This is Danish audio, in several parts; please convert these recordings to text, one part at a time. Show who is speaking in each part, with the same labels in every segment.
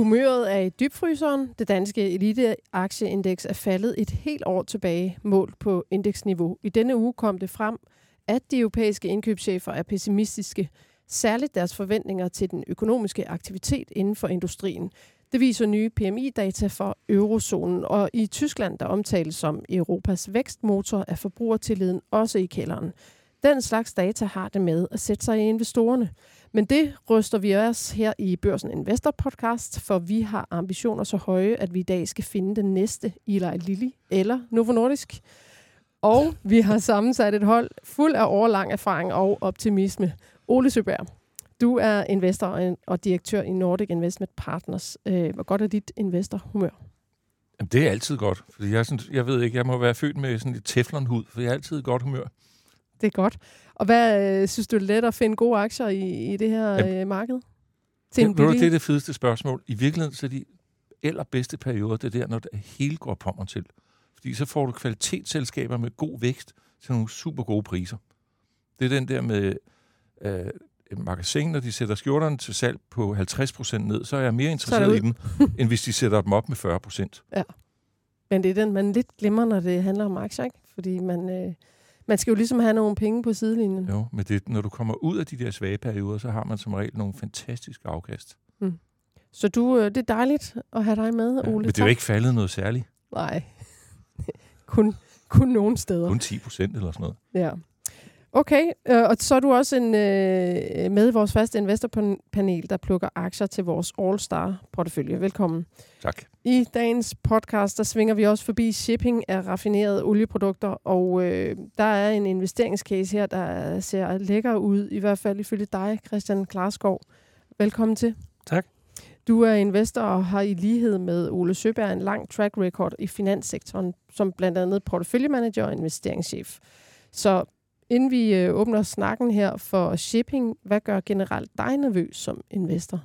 Speaker 1: Humøret er i dybfryseren. Det danske eliteaktieindeks er faldet et helt år tilbage, målt på indeksniveau. I denne uge kom det frem, at de europæiske indkøbschefer er pessimistiske, særligt deres forventninger til den økonomiske aktivitet inden for industrien. Det viser nye PMI-data for eurozonen, og i Tyskland, der omtales som Europas vækstmotor, er forbrugertilliden også i kælderen. Den slags data har det med at sætte sig i investorerne. Men det ryster vi os her i Børsen Investor Podcast, for vi har ambitioner så høje, at vi i dag skal finde den næste Eli Lilly eller Novo Nordisk. Og vi har sammensat et hold fuld af årlang erfaring og optimisme. Ole Søberg, du er investor og direktør i Nordic Investment Partners. Øh, hvor godt er dit investorhumør?
Speaker 2: Jamen, det er altid godt, fordi jeg, sådan, jeg ved ikke, jeg må være født med sådan et teflonhud, for jeg er altid i godt humør.
Speaker 1: Det er godt. Og hvad øh, synes du er let at finde gode aktier i, i det her øh, marked?
Speaker 2: Til det, det er det fedeste spørgsmål. I virkeligheden så er de allerbedste perioder, det er der, når det hele går på mig til. Fordi så får du kvalitetsselskaber med god vækst til nogle super gode priser. Det er den der med øh, magasin, når de sætter skjorterne til salg på 50% ned, så er jeg mere interesseret i dem, end hvis de sætter dem op med 40%. Ja.
Speaker 1: Men det er den, man lidt glemmer, når det handler om aktier, ikke? Fordi man, øh, man skal jo ligesom have nogle penge på sidelinjen.
Speaker 2: Jo, men det, når du kommer ud af de der svage perioder, så har man som regel nogle fantastiske afkast. Mm.
Speaker 1: Så du, øh, det er dejligt at have dig med, ja, Ole.
Speaker 2: Men det er jo ikke faldet noget særligt.
Speaker 1: Nej, kun, kun nogle steder.
Speaker 2: Kun 10 procent eller sådan noget.
Speaker 1: Ja. Okay, øh, og så er du også en, øh, med i vores faste investorpanel, der plukker aktier til vores All-Star-portefølje. Velkommen.
Speaker 2: Tak.
Speaker 1: I dagens podcast, der svinger vi også forbi shipping af raffinerede olieprodukter, og øh, der er en investeringscase her, der ser lækker ud, i hvert fald ifølge dig, Christian Klarskov. Velkommen til.
Speaker 3: Tak.
Speaker 1: Du er investor og har i lighed med Ole Søberg en lang track record i finanssektoren, som blandt andet porteføljemanager og investeringschef. Så Inden vi øh, åbner snakken her for shipping, hvad gør generelt dig nervøs som investor?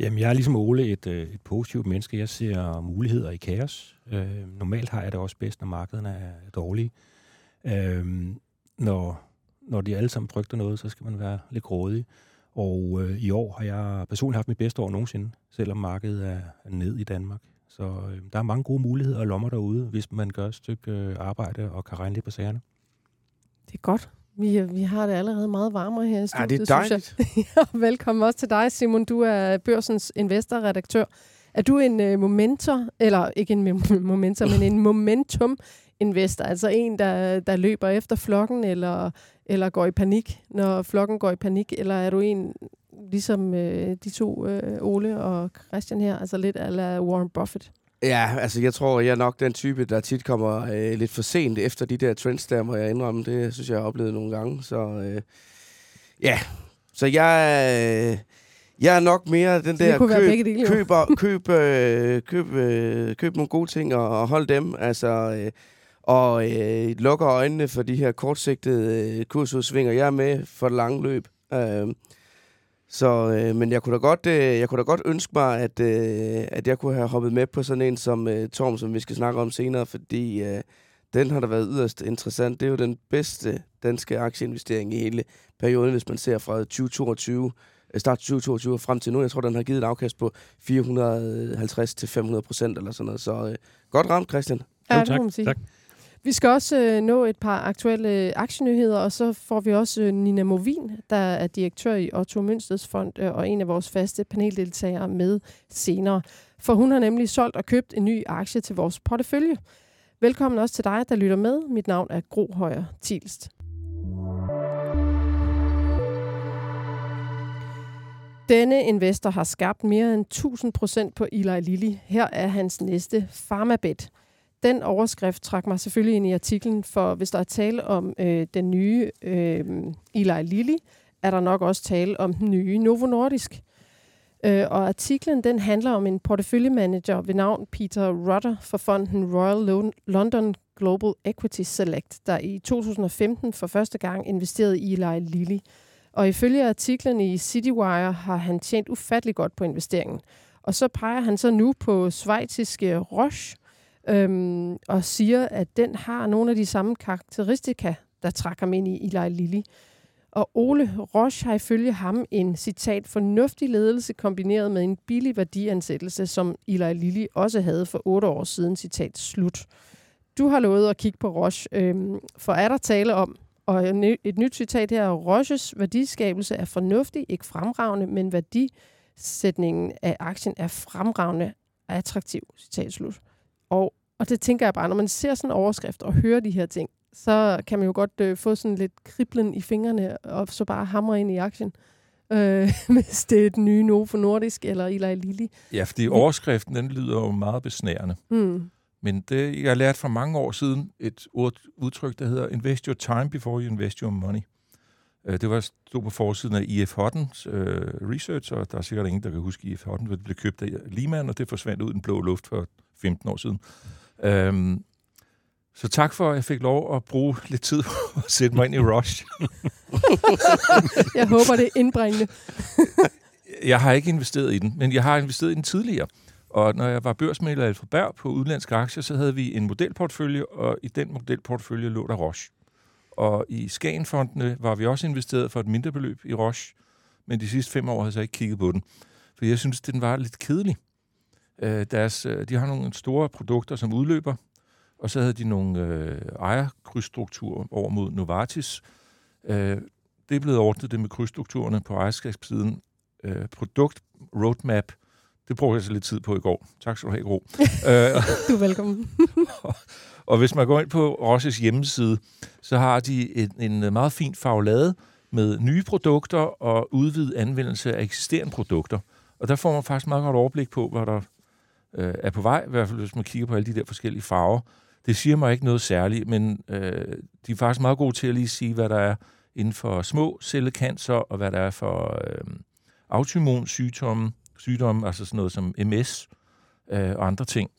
Speaker 3: Jamen, jeg er ligesom Ole et, øh, et positivt menneske. Jeg ser muligheder i kaos. Øh, normalt har jeg det også bedst, når markederne er dårlige. Øh, når, når de alle sammen frygter noget, så skal man være lidt grådig. Og øh, i år har jeg personligt haft mit bedste år nogensinde, selvom markedet er ned i Danmark. Så øh, der er mange gode muligheder og lommer derude, hvis man gør et stykke øh, arbejde og kan regne lidt på sagerne.
Speaker 1: Det er godt. Vi, vi har det allerede meget varmere her i studiet,
Speaker 3: ja, det er dejligt.
Speaker 1: ja, velkommen også til dig, Simon. Du er Børsens investorredaktør. Er du en uh, momentor, eller ikke en momentor, men en momentum investor, altså en, der, der løber efter flokken, eller, eller går i panik, når flokken går i panik, eller er du en, ligesom uh, de to, uh, Ole og Christian her, altså lidt ala Warren Buffett?
Speaker 4: Ja, altså jeg tror, jeg er nok den type, der tit kommer øh, lidt for sent efter de der trends der, må jeg indrømme. Det synes jeg, jeg har oplevet nogle gange. Så øh, ja, så jeg, øh, jeg er nok mere den der køb, dele, køber, køb, øh, køb, øh, køb nogle gode ting og, og hold dem. Altså, øh, og øh, lukker øjnene for de her kortsigtede øh, kursudsvinger. Jeg er med for det lange løb. Øh, så, øh, men jeg kunne da godt, øh, jeg kunne da godt ønske mig, at, øh, at jeg kunne have hoppet med på sådan en som øh, Torm, som vi skal snakke om senere, fordi øh, den har da været yderst interessant. Det er jo den bedste danske aktieinvestering i hele perioden, hvis man ser fra 2022, øh, start 2022 frem til nu. Jeg tror, den har givet et afkast på 450-500 procent eller sådan noget. Så øh, godt ramt, Christian.
Speaker 1: Ja, tak. tak. Vi skal også øh, nå et par aktuelle øh, aktienyheder, og så får vi også øh, Nina Movin, der er direktør i Otto Mønsteds Fond øh, og en af vores faste paneldeltagere med senere. For hun har nemlig solgt og købt en ny aktie til vores portefølje. Velkommen også til dig, der lytter med. Mit navn er Gro Højer Tilst. Denne investor har skabt mere end 1000 procent på Eli Lilly. Her er hans næste farmabet den overskrift trak mig selvfølgelig ind i artiklen, for hvis der er tale om øh, den nye øh, Eli Lilly, er der nok også tale om den nye Novo Nordisk. Øh, og artiklen den handler om en porteføljemanager ved navn Peter Rutter for fonden Royal London Global Equity Select, der i 2015 for første gang investerede i Eli Lilly. Og ifølge artiklen i CityWire har han tjent ufattelig godt på investeringen. Og så peger han så nu på svejtiske Roche, øhm, og siger, at den har nogle af de samme karakteristika, der trækker ham ind i Eli Lilly. Og Ole Roche har ifølge ham en citat fornuftig ledelse kombineret med en billig værdiansættelse, som Eli Lilly også havde for otte år siden, citat slut. Du har lovet at kigge på Roche, øhm, for er der tale om, og et nyt citat her, Roches værdiskabelse er fornuftig, ikke fremragende, men værdisætningen af aktien er fremragende attraktiv, citat slut. Og, og det tænker jeg bare, når man ser sådan en overskrift og hører de her ting, så kan man jo godt øh, få sådan lidt kriblen i fingrene, og så bare hamre ind i aktien. Øh, hvis det er den nye Novo Nordisk eller Eli Lilly.
Speaker 2: Ja, fordi overskriften, den lyder jo meget besnærende. Mm. Men det, jeg har lært for mange år siden et udtryk, der hedder invest your time before you invest your money. Øh, det var stod på forsiden af IF Hottens øh, research, og der er sikkert ingen, der kan huske IF Hotten, for det blev købt af Lehman, og det forsvandt ud i den blå luft for 15 år siden. Øhm, så tak for, at jeg fik lov at bruge lidt tid på at sætte mig ind i Rush.
Speaker 1: jeg håber, det er indbringende.
Speaker 2: jeg har ikke investeret i den, men jeg har investeret i den tidligere. Og når jeg var børsmælder i Alfa på udenlandske aktier, så havde vi en modelportfølje, og i den modelportfølje lå der Roche. Og i Skagenfondene var vi også investeret for et mindre beløb i Roche, men de sidste fem år har jeg så ikke kigget på den, for jeg synes, den var lidt kedelig. Øh, deres, øh, de har nogle store produkter, som udløber, og så havde de nogle øh, ejerkrydsstrukturer over mod Novartis. Øh, det er blevet ordnet det med krydsstrukturerne på ejerskabssiden. Øh, produkt roadmap, det brugte jeg så lidt tid på i går. Tak skal du have, Gro.
Speaker 1: Øh, du er velkommen.
Speaker 2: og hvis man går ind på Rosses hjemmeside, så har de en, en meget fin faglade med nye produkter og udvidet anvendelse af eksisterende produkter. Og der får man faktisk meget godt overblik på, hvad der øh, er på vej, i hvert fald hvis man kigger på alle de der forskellige farver. Det siger mig ikke noget særligt, men øh, de er faktisk meget gode til at lige sige, hvad der er inden for små cellekancer, og hvad der er for øh, autoimmun sygdomme, sygdomme, altså sådan noget som MS øh, og andre ting.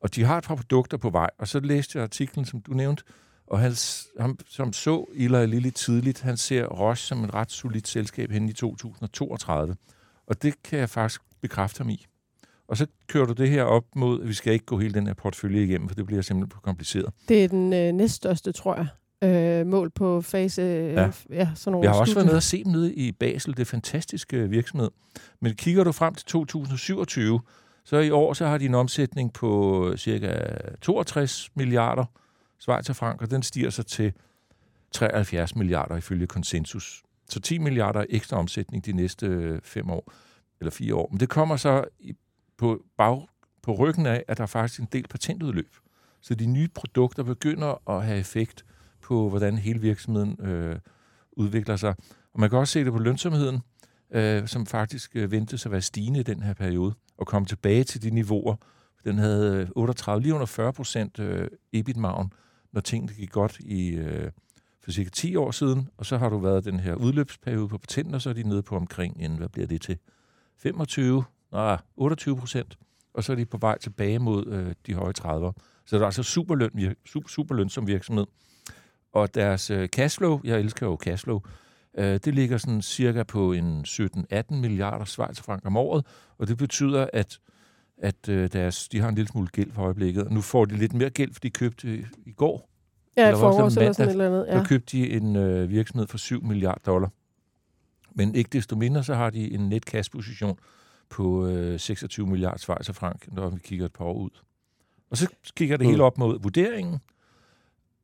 Speaker 2: Og de har et par produkter på vej, og så læste jeg artiklen, som du nævnte, og han, ham, som så Eli Lilly tidligt, han ser Roche som et ret solidt selskab hen i 2032. Og det kan jeg faktisk bekræfte ham i. Og så kører du det her op mod, at vi skal ikke gå hele den her portfølje igennem, for det bliver simpelthen for kompliceret.
Speaker 1: Det er den øh, næststørste, tror jeg, øh, mål på fase. Øh, ja. ja sådan nogle
Speaker 2: jeg har også været nede og set nede i Basel, det fantastiske øh, virksomhed. Men kigger du frem til 2027, så i år så har de en omsætning på øh, cirka 62 milliarder Schweizer frank, og den stiger så til 73 milliarder ifølge konsensus. Så 10 milliarder ekstra omsætning de næste fem år, eller fire år. Men det kommer så i, på, bag, på ryggen af, at der er faktisk en del patentudløb. Så de nye produkter begynder at have effekt på, hvordan hele virksomheden øh, udvikler sig. Og man kan også se det på lønsomheden, øh, som faktisk øh, ventes at være stigende i den her periode, og komme tilbage til de niveauer. Den havde øh, 38, lige under 40 procent øh, EBIT-maven, når tingene gik godt i øh, for cirka 10 år siden, og så har du været den her udløbsperiode på patenter, så er de nede på omkring en, hvad bliver det til, 25, nej, 28 procent, og så er de på vej tilbage mod øh, de høje 30'er. Så det er altså super, løn, super, super lønsom virksomhed. Og deres øh, cashflow, jeg elsker jo cashflow, øh, det ligger sådan cirka på en 17-18 milliarder schweizerfranc om året, og det betyder, at at øh, deres, de har en lille smule gæld for øjeblikket, og nu får de lidt mere gæld, for de købte øh, i går.
Speaker 1: Ja, i forårs eller sådan et eller andet. Ja.
Speaker 2: Der købte de en øh, virksomhed for 7 milliarder dollar. Men ikke desto mindre, så har de en net cash position på øh, 26 milliarder schweizerfranc, når vi kigger et par år ud. Og så kigger det mm. hele op mod vurderingen,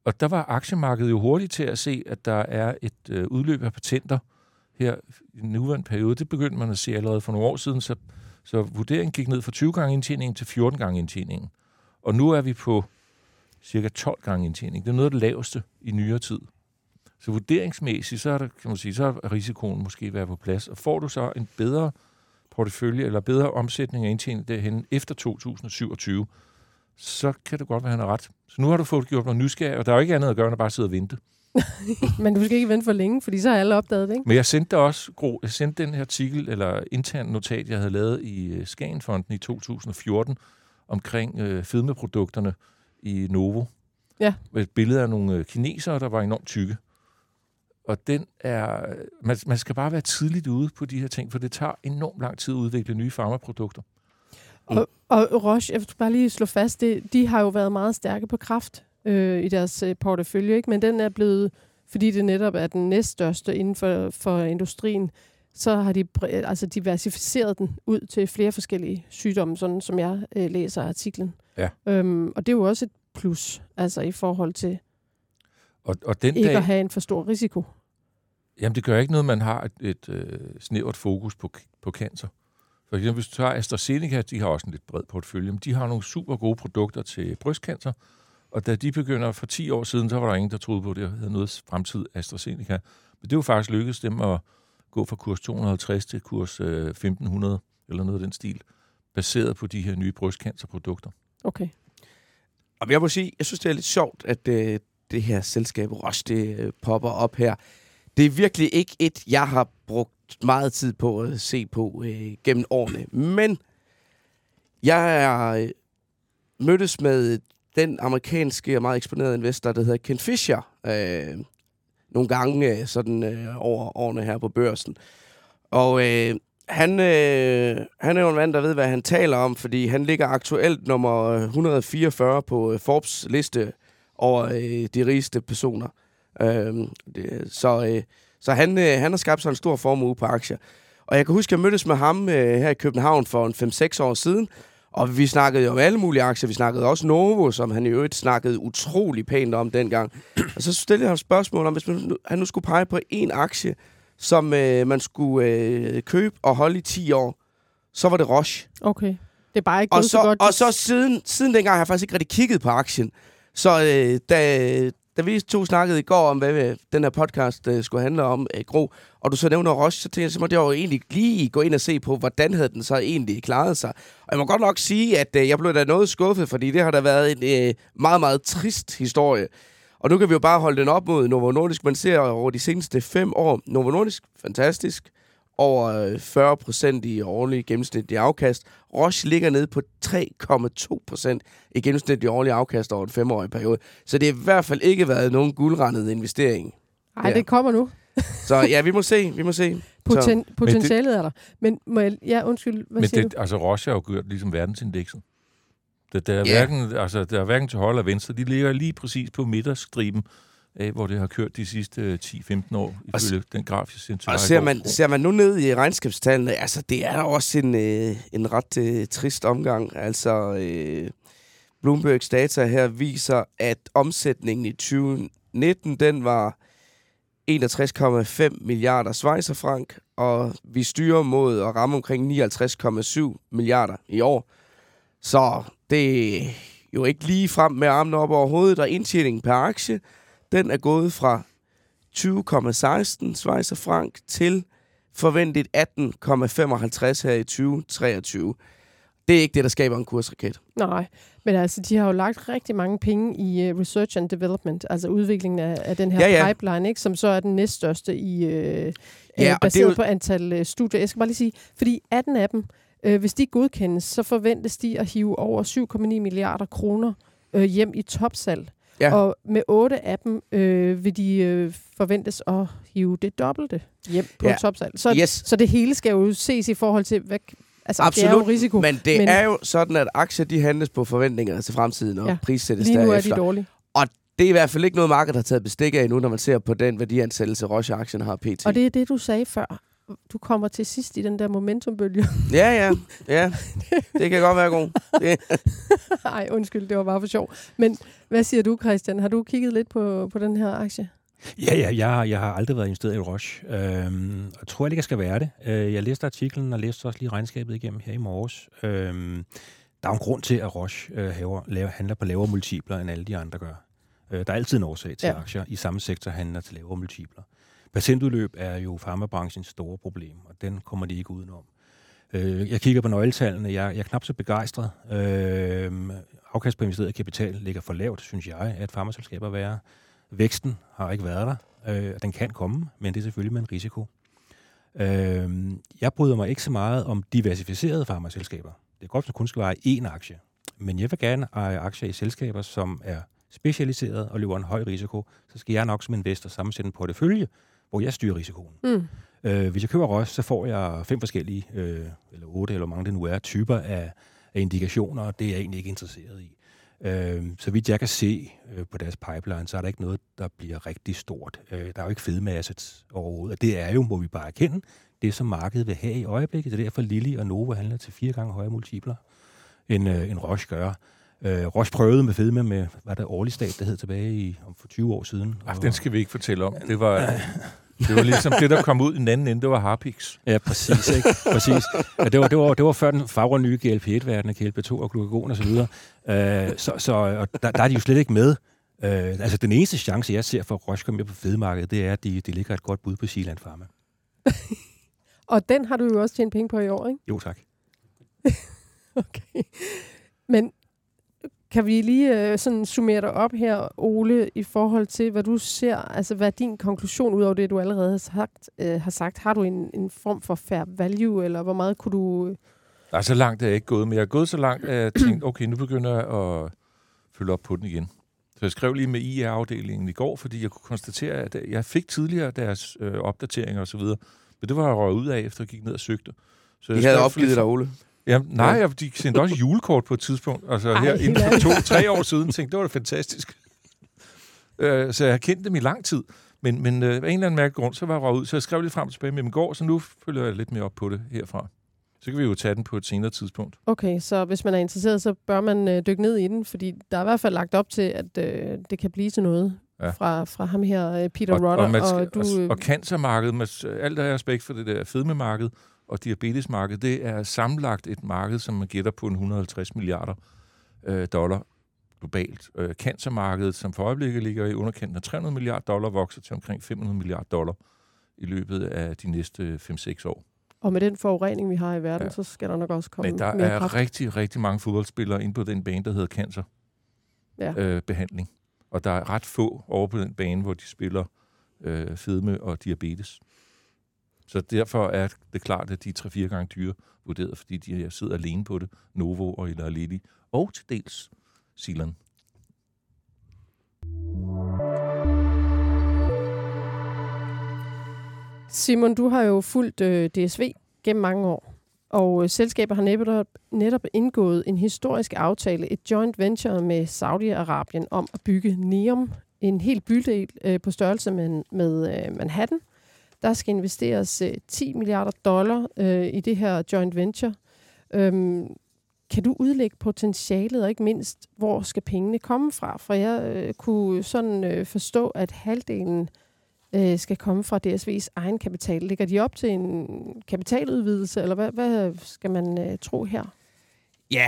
Speaker 2: og der var aktiemarkedet jo hurtigt til at se, at der er et øh, udløb af patenter her i den nuværende periode. Det begyndte man at se allerede for nogle år siden, så, så vurderingen gik ned fra 20 gange indtjeningen til 14 gange indtjeningen. Og nu er vi på cirka 12 gange indtjening. Det er noget af det laveste i nyere tid. Så vurderingsmæssigt, så er, der, kan man sige, så er risikoen måske være på plads. Og får du så en bedre portefølje eller bedre omsætning af indtjening derhen efter 2027, så kan det godt være, at han har ret. Så nu har du fået gjort mig nysgerrig, og der er jo ikke andet at gøre, end at bare sidde og vente.
Speaker 1: Men du skal ikke vente for længe, fordi så har alle opdaget det, ikke?
Speaker 2: Men jeg sendte også, Gro, jeg sendte den her artikel, eller intern notat, jeg havde lavet i øh, Skagenfonden i 2014, omkring øh, fedmeprodukterne i Novo.
Speaker 1: Ja.
Speaker 2: Med et billede af nogle øh, kinesere, der var enormt tykke. Og den er, man, man skal bare være tidligt ude på de her ting, for det tager enormt lang tid at udvikle nye farmaprodukter.
Speaker 1: Og, og Roche, jeg vil bare lige slå fast, det, de har jo været meget stærke på kraft øh, i deres øh, portefølje, ikke? men den er blevet fordi det netop er den næststørste inden for, for industrien, så har de altså diversificeret den ud til flere forskellige sygdomme, sådan som jeg øh, læser artiklen.
Speaker 2: Ja.
Speaker 1: Øhm, og det er jo også et plus, altså i forhold til
Speaker 2: og, og den
Speaker 1: ikke
Speaker 2: dag,
Speaker 1: at have en for stor risiko.
Speaker 2: Jamen, det gør ikke noget, man har et, et øh, snævert fokus på, på cancer. For eksempel, hvis du tager AstraZeneca, de har også en lidt bred portfølje, men de har nogle super gode produkter til brystcancer, og da de begynder for 10 år siden, så var der ingen, der troede på, at det havde noget fremtid AstraZeneca. Men det er jo faktisk lykkedes dem at gå fra kurs 250 til kurs øh, 1500, eller noget af den stil, baseret på de her nye brystcancerprodukter.
Speaker 1: Okay.
Speaker 4: Og jeg må sige, jeg synes, det er lidt sjovt, at øh, det her selskab Roche, det øh, popper op her. Det er virkelig ikke et, jeg har brugt meget tid på at se på øh, gennem årene. Men jeg er øh, mødtes med den amerikanske og meget eksponerede investor, der hedder Ken Fisher, øh, nogle gange øh, sådan øh, over årene her på børsen. Og øh, han, øh, han er jo en mand, der ved, hvad han taler om, fordi han ligger aktuelt nummer øh, 144 på øh, Forbes liste over øh, de rigeste personer. Øh, det, så øh, så han, øh, han har skabt sig en stor formue på aktier. Og jeg kan huske, at jeg mødtes med ham øh, her i København for en 5-6 år siden, og vi snakkede jo om alle mulige aktier. Vi snakkede også Novo, som han i øvrigt snakkede utrolig pænt om dengang. Og så stillede jeg ham spørgsmål om, hvis man, han nu skulle pege på en aktie, som øh, man skulle øh, købe og holde i 10 år, så var det Roche.
Speaker 1: Okay. Det er bare ikke
Speaker 4: og så,
Speaker 1: så godt.
Speaker 4: Og så siden, siden dengang har jeg faktisk ikke rigtig kigget på aktien. Så øh, da, da vi to snakkede i går om, hvad den her podcast øh, skulle handle om, øh, Gro, og du så nævner Roche, så tænkte jeg, så måtte jeg jo egentlig lige gå ind og se på, hvordan havde den så egentlig klaret sig. Og jeg må godt nok sige, at øh, jeg blev da noget skuffet, fordi det har da været en øh, meget, meget trist historie. Og nu kan vi jo bare holde den op mod Novo Nordisk. Man ser over de seneste fem år, Novo Nordisk, fantastisk over 40 øh, procent i årlig gennemsnitlig afkast. Roche ligger nede på 3,2 procent i gennemsnitlig årlig afkast over en femårig periode. Så det har i hvert fald ikke været nogen guldrendet investering.
Speaker 1: Nej, det kommer nu.
Speaker 4: Så ja, vi må se, vi må se.
Speaker 1: Poten, potentialet det, er der. Men må jeg, ja, undskyld, hvad
Speaker 2: men
Speaker 1: siger
Speaker 2: det,
Speaker 1: du?
Speaker 2: Altså, Roche har jo gjort ligesom verdensindekset. Det, der, er yeah. hverken, altså, der er hverken til højre eller venstre. De ligger lige præcis på midterstriben af, hvor det har kørt de sidste 10-15 øh, år, ifølge og, den grafiske center.
Speaker 4: Og ser man, ser man nu ned i regnskabstallene, altså det er også en, øh, en ret øh, trist omgang. Altså øh, Bloombergs data her viser, at omsætningen i 2019, den var 61,5 milliarder schweizerfrank, og vi styrer mod at ramme omkring 59,7 milliarder i år. Så det er jo ikke lige frem med armene op over hovedet, og indtjeningen per aktie, den er gået fra 20,16 Schweizer frank til forventet 18,55 her i 2023. Det er ikke det, der skaber en kursraket.
Speaker 1: Nej, men altså, de har jo lagt rigtig mange penge i uh, research and development, altså udviklingen af, af den her ja, ja. pipeline, ikke, som så er den næststørste i, uh, ja, baseret jo... på antal uh, studier. Jeg skal bare lige sige, fordi 18 af dem, uh, hvis de godkendes, så forventes de at hive over 7,9 milliarder kroner uh, hjem i topsalg. Ja. Og med otte af dem øh, vil de øh, forventes at hive det dobbelte hjem på ja. topsalg. Så, yes. så det hele skal jo ses i forhold til, hvad, altså
Speaker 4: Absolut,
Speaker 1: det er jo risiko.
Speaker 4: men det men, er jo sådan, at aktier de handles på forventninger til fremtiden og ja. prissættes
Speaker 1: Lige nu
Speaker 4: derefter.
Speaker 1: er de dårlige.
Speaker 4: Og det er i hvert fald ikke noget, markedet har taget bestik af endnu, når man ser på den værdiansættelse, Roche-aktien har pt.
Speaker 1: Og det er det, du sagde før du kommer til sidst i den der momentumbølge.
Speaker 4: ja, ja, ja. Det kan godt være god.
Speaker 1: Nej, undskyld, det var bare for sjov. Men hvad siger du, Christian? Har du kigget lidt på, på den her aktie?
Speaker 3: Ja, ja jeg, jeg har aldrig været investeret i Roche. Øhm, jeg tror ikke, jeg skal være det. Øh, jeg læste artiklen og læste også lige regnskabet igennem her i morges. Øhm, der er en grund til, at Roche øh, haver, laver, handler på lavere multipler, end alle de andre gør. Øh, der er altid en årsag til, ja. aktier i samme sektor handler til lavere multipler. Patientudløb er jo farmabranchens store problem, og den kommer de ikke udenom. Øh, jeg kigger på nøgletallene. Jeg, jeg er knap så begejstret. Øh, afkast på investeret kapital ligger for lavt, synes jeg, at farmaselskaber være. Væksten har ikke været der. Øh, den kan komme, men det er selvfølgelig med en risiko. Øh, jeg bryder mig ikke så meget om diversificerede farmaselskaber. Det er godt, at man kun skal være én aktie. Men jeg vil gerne eje aktier i selskaber, som er specialiseret og løber en høj risiko. Så skal jeg nok som investor sammensætte en portefølje, hvor jeg styrer risikoen. Mm. Øh, hvis jeg køber Roche, så får jeg fem forskellige, øh, eller otte, eller hvor mange det nu er, typer af, af indikationer, og det er jeg egentlig ikke interesseret i. Øh, så vidt jeg kan se, øh, på deres pipeline, så er der ikke noget, der bliver rigtig stort. Øh, der er jo ikke fedmasset overhovedet. Og det er jo, må vi bare erkende, det som markedet vil have i øjeblikket. Det er derfor Lilly og Novo handler til fire gange højere multipler, end, øh, end Roche gør. Øh, Roche prøvede med fedme med, hvad der årlig stat, der hed tilbage i, om for 20 år siden.
Speaker 2: Ach, den skal vi ikke fortælle om. Det var, det var ligesom det, der kom ud i den anden ende, det var Harpix.
Speaker 3: Ja, præcis. Ikke? præcis. Ja, det, var, det, var, det var før den fagre nye GLP-1-verden, GLP-2 og glukagon og så videre. Øh, så så og der, der er de jo slet ikke med. Øh, altså, den eneste chance, jeg ser for at Roche komme med på fedemarkedet, det er, at de, de ligger et godt bud på Siland Pharma.
Speaker 1: og den har du jo også tjent penge på i år, ikke?
Speaker 3: Jo, tak.
Speaker 1: okay. Men kan vi lige øh, sådan summere dig op her, Ole, i forhold til, hvad du ser, altså hvad er din konklusion ud over det, du allerede har sagt? Øh, har sagt? Har du en, en form for fair value, eller hvor meget kunne du... Øh...
Speaker 2: Nej, så langt er jeg ikke gået, men jeg er gået så langt, at jeg tænkte, okay, nu begynder jeg at følge op på den igen. Så jeg skrev lige med IR-afdelingen i går, fordi jeg kunne konstatere, at jeg fik tidligere deres øh, opdateringer og så videre, men det var jeg røget ud af, efter jeg gik ned og søgte.
Speaker 4: Så jeg havde opgivet dig, Ole.
Speaker 2: Ja, nej, ja. de sendte også julekort på et tidspunkt. Altså Ej, her inden for to-tre år siden, tænkte det var da fantastisk. Uh, så jeg har kendt dem i lang tid. Men, men uh, af en eller anden mærke grund, så var jeg ud. Så jeg skrev lidt frem og tilbage med dem i går, så nu følger jeg lidt mere op på det herfra. Så kan vi jo tage den på et senere tidspunkt.
Speaker 1: Okay, så hvis man er interesseret, så bør man øh, dykke ned i den, fordi der er i hvert fald lagt op til, at øh, det kan blive til noget ja. fra, fra ham her, øh, Peter og, Rodder.
Speaker 2: Og, og, du, og, og cancermarkedet, med alt der respekt for det der fedmemarked, og diabetesmarkedet, det er sammenlagt et marked, som man gætter på en 150 milliarder øh, dollar globalt. Øh, cancermarkedet, som for øjeblikket ligger i underkanten af 300 milliarder dollar, vokser til omkring 500 milliarder dollar i løbet af de næste 5-6 år.
Speaker 1: Og med den forurening, vi har i verden, ja. så skal der nok også komme
Speaker 2: Men der
Speaker 1: mere
Speaker 2: er
Speaker 1: kraft.
Speaker 2: rigtig, rigtig mange fodboldspillere inde på den bane, der hedder cancerbehandling. Ja. Øh, behandling. og der er ret få over på den bane, hvor de spiller øh, fedme og diabetes. Så derfor er det klart, at de er 3-4 gange dyre vurderet, fordi de sidder alene på det, Novo og Eli Lilly, og til dels Silan.
Speaker 1: Simon, du har jo fulgt øh, DSV gennem mange år, og øh, selskabet har netop, netop indgået en historisk aftale, et joint venture med Saudi-Arabien om at bygge NEOM, en helt bydel øh, på størrelse med, med øh, Manhattan, der skal investeres øh, 10 milliarder dollar øh, i det her joint venture. Øhm, kan du udlægge potentialet, og ikke mindst, hvor skal pengene komme fra? For jeg øh, kunne sådan øh, forstå, at halvdelen øh, skal komme fra DSV's egen kapital. Ligger de op til en kapitaludvidelse, eller hvad, hvad skal man øh, tro her?
Speaker 4: Ja,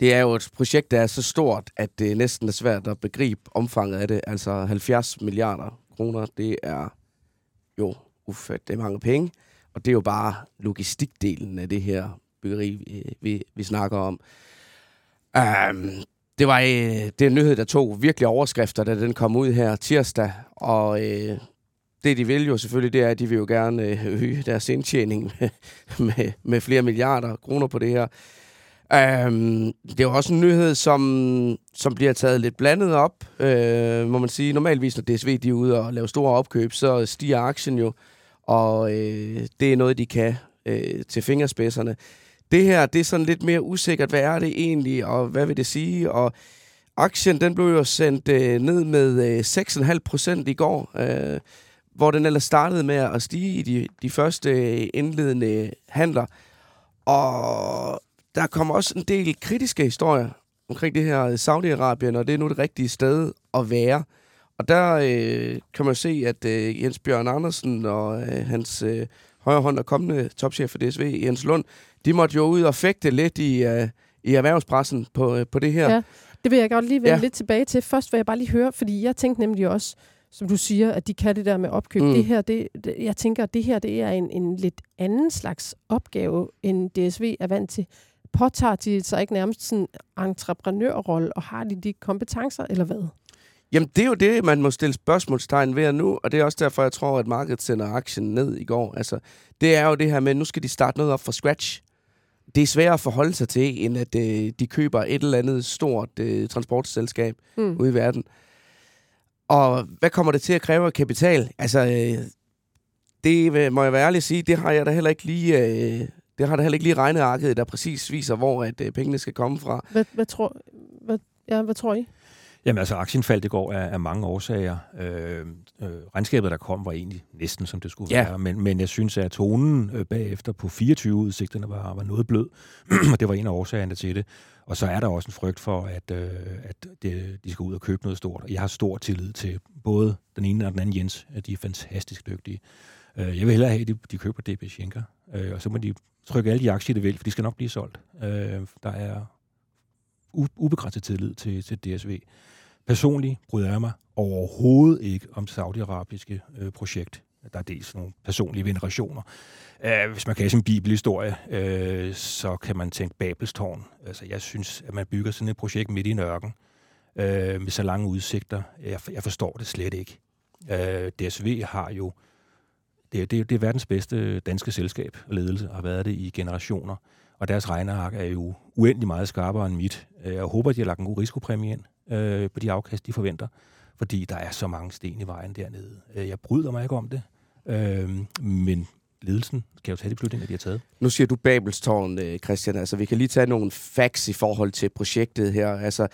Speaker 4: det er jo et projekt, der er så stort, at det næsten er svært at begribe omfanget af det. Altså 70 milliarder kroner, det er jo ufattelig mange penge. Og det er jo bare logistikdelen af det her byggeri, vi, vi, vi snakker om. Um, det var øh, det en nyhed, der tog virkelig overskrifter, da den kom ud her tirsdag. Og øh, det, de vil jo selvfølgelig, det er, at de vil jo gerne øh, øge deres indtjening med, med, med flere milliarder kroner på det her. Øhm, det er jo også en nyhed, som, som bliver taget lidt blandet op, øh, må man sige. Normalvis, når DSV de er ude og lave store opkøb, så stiger aktien jo, og øh, det er noget, de kan øh, til fingerspidserne. Det her, det er sådan lidt mere usikkert. Hvad er det egentlig, og hvad vil det sige? Og aktien, den blev jo sendt øh, ned med øh, 6,5 procent i går, øh, hvor den ellers startede med at stige i de, de første øh, indledende handler. Og der kommer også en del kritiske historier omkring det her Saudi-Arabien, og det er nu det rigtige sted at være. Og der øh, kan man se, at øh, Jens Bjørn Andersen og øh, hans øh, højre hånd og kommende topchef for DSV, Jens Lund, de måtte jo ud og fægte lidt i, øh, i erhvervspressen på, øh, på det her.
Speaker 1: Ja, det vil jeg godt lige vende ja. lidt tilbage til. Først vil jeg bare lige høre, fordi jeg tænkte nemlig også, som du siger, at de kan det der med opkøb. Mm. Det her, det, det, jeg tænker, at det her det er en, en lidt anden slags opgave, end DSV er vant til påtager de sig ikke nærmest sådan en entreprenørrolle, og har de de kompetencer, eller hvad?
Speaker 4: Jamen, det er jo det, man må stille spørgsmålstegn ved nu, og det er også derfor, jeg tror, at markedet sender aktien ned i går. Altså, det er jo det her med, at nu skal de starte noget op fra scratch. Det er sværere at forholde sig til, end at øh, de køber et eller andet stort øh, transportselskab mm. ude i verden. Og hvad kommer det til at kræve af kapital? Altså, øh, det må jeg være ærlig at sige, det har jeg da heller ikke lige øh, det har der heller ikke lige regnet arket, der præcis viser, hvor at, øh, pengene skal komme fra.
Speaker 1: Hvad, hvad, tror, hvad, ja, hvad tror I?
Speaker 3: Jamen altså, aktien faldt i går af, af mange årsager. Øh, øh, regnskabet, der kom, var egentlig næsten, som det skulle ja. være. Men, men jeg synes, at tonen øh, bagefter på 24 udsigterne var, var noget blød. og det var en af årsagerne til det. Og så er der også en frygt for, at, øh, at det, de skal ud og købe noget stort. Jeg har stor tillid til både den ene og den anden Jens. At de er fantastisk dygtige. Øh, jeg vil hellere have, at de, de køber DB Schenker. Øh, og så må de trykke alle de aktier, det vil, for de skal nok blive solgt. Øh, der er ubegrænset tillid til, til DSV. Personligt bryder jeg mig overhovedet ikke om saudiarabiske øh, projekt. Der er dels nogle personlige venerationer. Uh, hvis man kan en bibelhistorie, uh, så kan man tænke Babelstårn. Altså, jeg synes, at man bygger sådan et projekt midt i nørken uh, med så lange udsigter. Jeg, jeg forstår det slet ikke. Uh, DSV har jo det, det, det er verdens bedste danske selskab og ledelse, og har været det i generationer. Og deres regneark er jo uendelig meget skarpere end mit. Øh, jeg håber, at de har lagt en god risikopræmie ind øh, på de afkast, de forventer, fordi der er så mange sten i vejen dernede. Øh, jeg bryder mig ikke om det, øh, men ledelsen kan jo tage de beslutninger, de har taget.
Speaker 4: Nu siger du Babelstårn, øh, Christian. Altså, vi kan lige tage nogle facts i forhold til projektet her. Altså,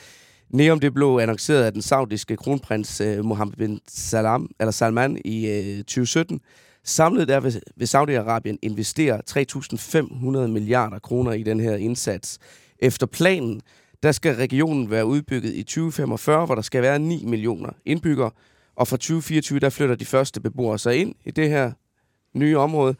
Speaker 4: Neom det blev annonceret af den saudiske kronprins Mohammed bin Salam, eller Salman i øh, 2017. Samlet der vil, vil Saudi-Arabien investere 3.500 milliarder kroner i den her indsats. Efter planen, der skal regionen være udbygget i 2045, hvor der skal være 9 millioner indbyggere. Og fra 2024, der flytter de første beboere sig ind i det her nye område.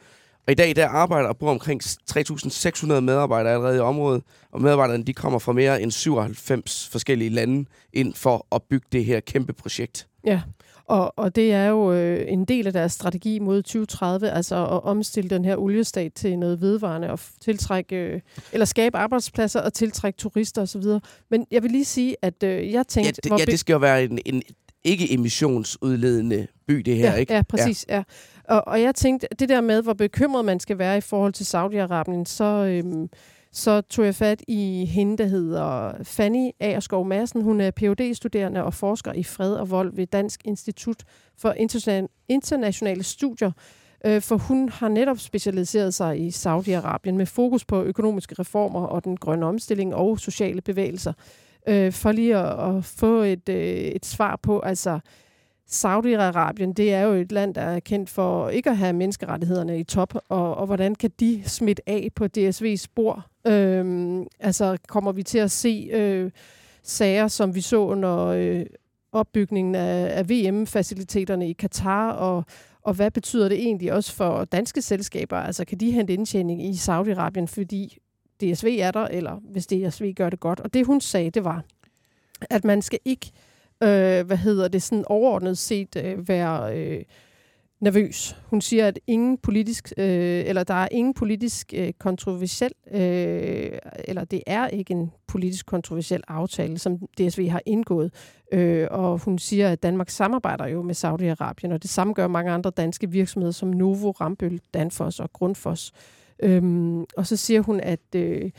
Speaker 4: Og i dag der arbejder og bor omkring 3.600 medarbejdere allerede i området, og medarbejderne de kommer fra mere end 97 forskellige lande ind for at bygge det her kæmpe projekt.
Speaker 1: Ja, og, og det er jo øh, en del af deres strategi mod 2030, altså at omstille den her oliestat til noget vedvarende og tiltrække, øh, eller skabe arbejdspladser og tiltrække turister osv. Men jeg vil lige sige, at øh, jeg tænkte...
Speaker 4: Ja, det, ja, det skal jo være en, en ikke-emissionsudledende by, det her,
Speaker 1: ja,
Speaker 4: ikke?
Speaker 1: Ja, præcis. Ja. ja. Og, og jeg tænkte, det der med, hvor bekymret man skal være i forhold til Saudi-Arabien, så... Øh, så tog jeg fat i hende, der hedder Fanny Aerskov Madsen. Hun er phd studerende og forsker i fred og vold ved Dansk Institut for Internationale Studier. Øh, for hun har netop specialiseret sig i Saudi-Arabien med fokus på økonomiske reformer og den grønne omstilling og sociale bevægelser. Øh, for lige at, få et, øh, et svar på, altså Saudi-Arabien, det er jo et land, der er kendt for ikke at have menneskerettighederne i top, og, og hvordan kan de smitte af på DSV's spor? Øhm, altså, kommer vi til at se øh, sager, som vi så under øh, opbygningen af, af VM-faciliteterne i Katar, og, og hvad betyder det egentlig også for danske selskaber? Altså, kan de hente indtjening i Saudi-Arabien, fordi DSV er der, eller hvis DSV gør det godt? Og det, hun sagde, det var, at man skal ikke øh, hvad hedder det, sådan overordnet set øh, være øh, nervøs. Hun siger, at ingen politisk, øh, eller der er ingen politisk øh, kontroversiel, øh, eller det er ikke en politisk kontroversiel aftale, som DSV har indgået. Øh, og hun siger, at Danmark samarbejder jo med Saudi-Arabien, og det samme gør mange andre danske virksomheder som Novo, Rambøl, Danfoss og Grundfos. Øhm, og så siger hun, at øh,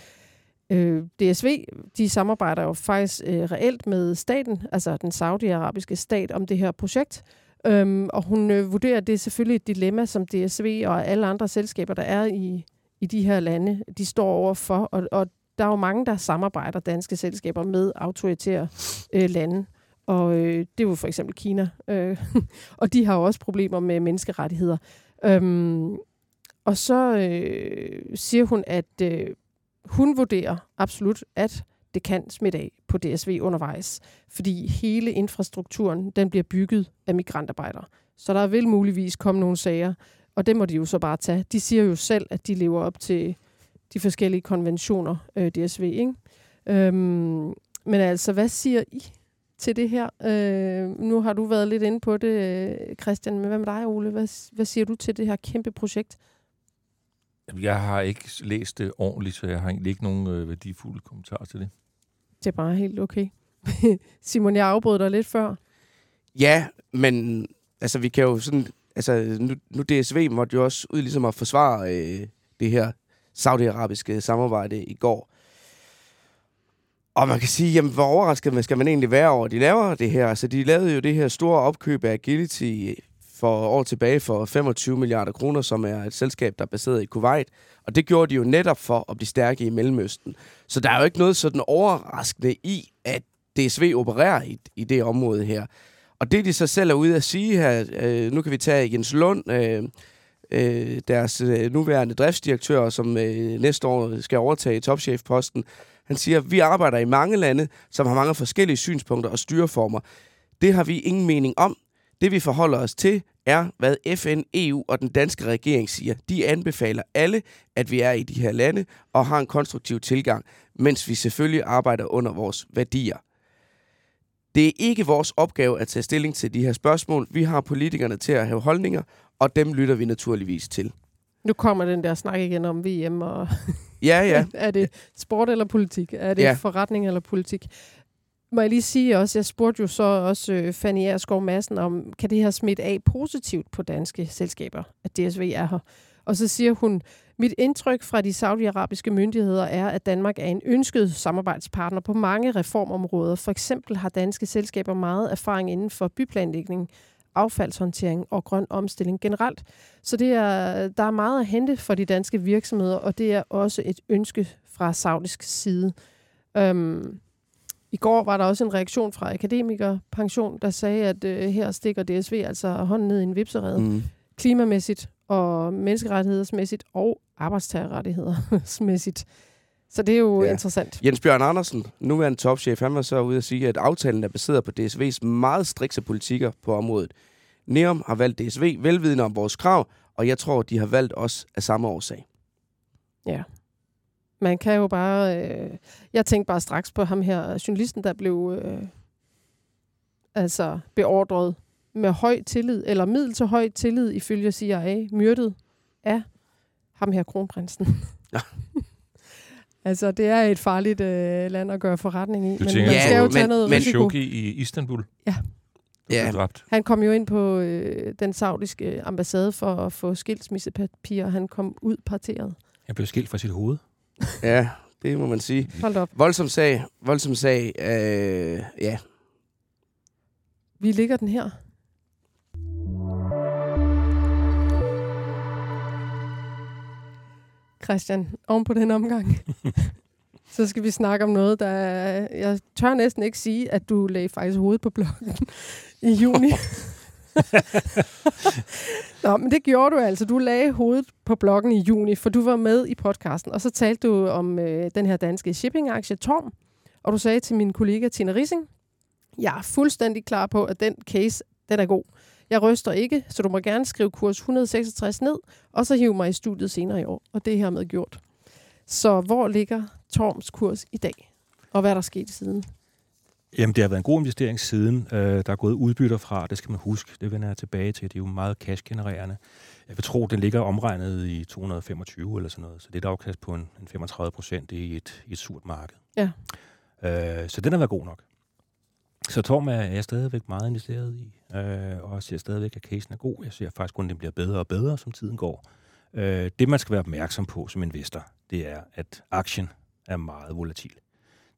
Speaker 1: Øh, DSV, de samarbejder jo faktisk øh, reelt med staten, altså den saudiarabiske stat, om det her projekt. Øhm, og hun øh, vurderer, at det er selvfølgelig et dilemma, som DSV og alle andre selskaber, der er i, i de her lande, de står overfor. Og, og der er jo mange, der samarbejder, danske selskaber, med autoritære øh, lande. Og øh, det er jo for eksempel Kina. Øh, og de har jo også problemer med menneskerettigheder. Øhm, og så øh, siger hun, at øh, hun vurderer absolut, at det kan smitte af på DSV undervejs, fordi hele infrastrukturen den bliver bygget af migrantarbejdere. Så der vil muligvis komme nogle sager, og det må de jo så bare tage. De siger jo selv, at de lever op til de forskellige konventioner, øh, DSV. Ikke? Øhm, men altså, hvad siger I til det her? Øh, nu har du været lidt inde på det, øh, Christian, men hvad med dig, Ole? Hvad, hvad siger du til det her kæmpe projekt?
Speaker 2: Jeg har ikke læst det ordentligt, så jeg har egentlig ikke nogen øh, værdifulde kommentarer til det.
Speaker 1: Det er bare helt okay. Simon, jeg afbrød dig lidt før.
Speaker 4: Ja, men altså, vi kan jo sådan... Altså, nu, nu DSV måtte jo også ud ligesom at forsvare øh, det her saudiarabiske samarbejde i går. Og man kan sige, jamen, hvor overrasket skal man egentlig være over, at de laver det her? Altså, de lavede jo det her store opkøb af Agility for år tilbage for 25 milliarder kroner, som er et selskab, der er baseret i Kuwait. Og det gjorde de jo netop for at blive stærke i Mellemøsten. Så der er jo ikke noget sådan overraskende i, at DSV opererer i, i det område her. Og det, de så selv er ude at sige her, øh, nu kan vi tage Jens Lund, øh, øh, deres øh, nuværende driftsdirektør, som øh, næste år skal overtage topchefposten. Han siger, vi arbejder i mange lande, som har mange forskellige synspunkter og styreformer. Det har vi ingen mening om. Det vi forholder os til er, hvad FN, EU og den danske regering siger. De anbefaler alle, at vi er i de her lande og har en konstruktiv tilgang, mens vi selvfølgelig arbejder under vores værdier. Det er ikke vores opgave at tage stilling til de her spørgsmål. Vi har politikerne til at have holdninger, og dem lytter vi naturligvis til.
Speaker 1: Nu kommer den der snak igen om VM, og
Speaker 4: Ja, ja.
Speaker 1: er det sport eller politik? Er det
Speaker 4: Ja.
Speaker 1: forretning eller politik? Må jeg lige sige også, jeg spurgte jo så også øh, Fanny Erskov Madsen om, kan det her smitte af positivt på danske selskaber, at DSV er her? Og så siger hun, mit indtryk fra de saudiarabiske myndigheder er, at Danmark er en ønsket samarbejdspartner på mange reformområder. For eksempel har danske selskaber meget erfaring inden for byplanlægning, affaldshåndtering og grøn omstilling generelt. Så det er, der er meget at hente for de danske virksomheder, og det er også et ønske fra saudisk side. Øhm, i går var der også en reaktion fra Akademikerpension, der sagde, at øh, her stikker DSV altså hånden ned i en vipserede. Mm. Klimamæssigt og menneskerettighedsmæssigt og arbejdstagerrettighedsmæssigt. Så det er jo
Speaker 4: ja.
Speaker 1: interessant.
Speaker 4: Jens Bjørn Andersen, nuværende topchef, han var så ude at sige, at aftalen er baseret på DSV's meget strikse politikker på området. Neom har valgt DSV velvidende om vores krav, og jeg tror, de har valgt os af samme årsag.
Speaker 1: Ja. Man kan jo bare... Øh, jeg tænkte bare straks på ham her, journalisten, der blev øh, altså beordret med høj tillid, eller middel til høj tillid, ifølge CIA, myrdet af ham her, kronprinsen.
Speaker 4: Ja.
Speaker 1: altså, det er et farligt øh, land at gøre forretning i.
Speaker 2: Du
Speaker 1: men
Speaker 2: tænker
Speaker 1: man
Speaker 4: Ja,
Speaker 1: skal jo
Speaker 4: men-
Speaker 1: tage noget
Speaker 4: men-
Speaker 1: risiko.
Speaker 2: I Istanbul.
Speaker 1: Ja.
Speaker 2: Ja. Dræbt.
Speaker 1: Han kom jo ind på øh, den saudiske ambassade for at få skilsmissepapirer. Han kom ud parteret.
Speaker 3: Jeg blev skilt fra sit hoved.
Speaker 4: Ja, det må man sige.
Speaker 1: Hold op.
Speaker 4: Voldsom sag, voldsom sag, øh, ja.
Speaker 1: Vi ligger den her. Christian, oven på den omgang, så skal vi snakke om noget, der er, jeg tør næsten ikke sige, at du lagde faktisk hovedet på blokken i juni. Nå, men det gjorde du altså. Du lagde hovedet på blokken i juni, for du var med i podcasten, og så talte du om øh, den her danske shipping-aktie Torm, og du sagde til min kollega Tina Rissing, jeg er fuldstændig klar på, at den case, den er god. Jeg ryster ikke, så du må gerne skrive kurs 166 ned, og så hive mig i studiet senere i år. Og det er hermed gjort. Så hvor ligger Torms kurs i dag? Og hvad er der sket siden?
Speaker 3: Jamen, det har været en god investering siden. Øh, der er gået udbytter fra, det skal man huske. Det vender jeg tilbage til. Det er jo meget cash-genererende. Jeg vil tro, den ligger omregnet i 225 eller sådan noget. Så det er et afkast på en, en 35 procent i et, i et surt marked.
Speaker 1: Ja.
Speaker 3: Øh, så den har været god nok. Så Torm er jeg stadigvæk meget investeret i, øh, og jeg ser stadigvæk, at casen er god. Jeg ser faktisk kun, at den bliver bedre og bedre, som tiden går. Øh, det, man skal være opmærksom på som investor, det er, at aktien er meget volatil.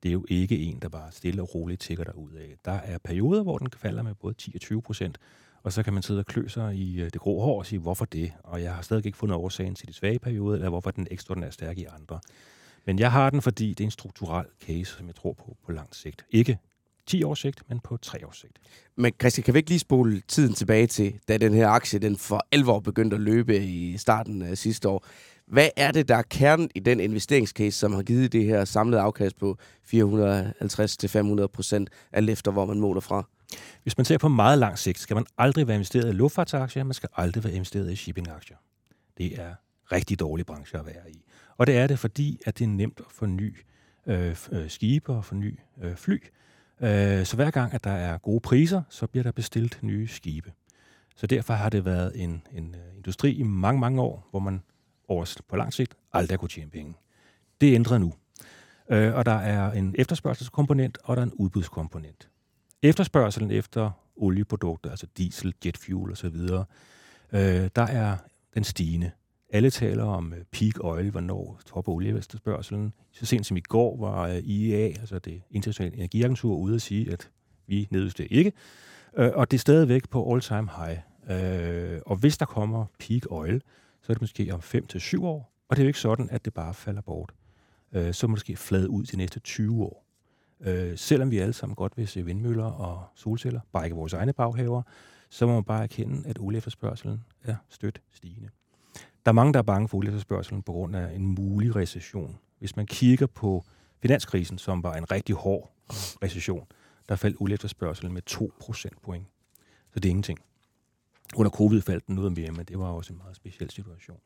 Speaker 3: Det er jo ikke en, der bare stille og roligt tigger derud af. Der er perioder, hvor den falder med både 10 og 20 procent, og så kan man sidde og klø sig i øh, det grå hår og sige, hvorfor det? Og jeg har stadig ikke fundet årsagen til de svage perioder, eller hvorfor den er ekstraordinært stærk i andre. Men jeg har den, fordi det er en strukturel case, som jeg tror på på lang sigt. Ikke 10 års sigt, men på 3 års sigt.
Speaker 4: Men Christian, kan vi ikke lige spole tiden tilbage til, da den her aktie den for alvor begyndte at løbe i starten af sidste år? Hvad er det, der er kernen i den investeringscase, som har givet det her samlede afkast på 450-500 procent, alt efter hvor man måler fra?
Speaker 3: Hvis man ser på meget lang sigt, skal man aldrig være investeret i luftfartsaktier, man skal aldrig være investeret i shippingaktier. Det er rigtig dårlig branche at være i. Og det er det, fordi at det er nemt at forny øh, øh, skibe og forny øh, fly. Øh, så hver gang, at der er gode priser, så bliver der bestilt nye skibe. Så derfor har det været en, en øh, industri i mange, mange år, hvor man over, på lang sigt aldrig kunne tjene penge. Det er ændret nu. Øh, og der er en efterspørgselskomponent, og der er en udbudskomponent. Efterspørgselen efter olieprodukter, altså diesel, jet fuel osv., øh, der er den stigende. Alle taler om øh, peak oil, hvornår topper olieefterspørgselen. Så sent som i går var øh, IEA, altså det internationale energiagentur, ude at sige, at vi nedjusterer ikke. Øh, og det er stadigvæk på all-time high. Og hvis der kommer peak oil, så er det måske om 5 til syv år. Og det er jo ikke sådan, at det bare falder bort. Øh, så måske flade ud de næste 20 år. Øh, selvom vi alle sammen godt vil se vindmøller og solceller, bare ikke vores egne baghaver, så må man bare erkende, at olieefterspørgselen er stødt stigende. Der er mange, der er bange for olieefterspørgselen på grund af en mulig recession. Hvis man kigger på finanskrisen, som var en rigtig hård recession, der faldt olieefterspørgselen med 2 procentpoint. Så det er ingenting. Under covid faldt den noget mere, men det var også en meget speciel situation.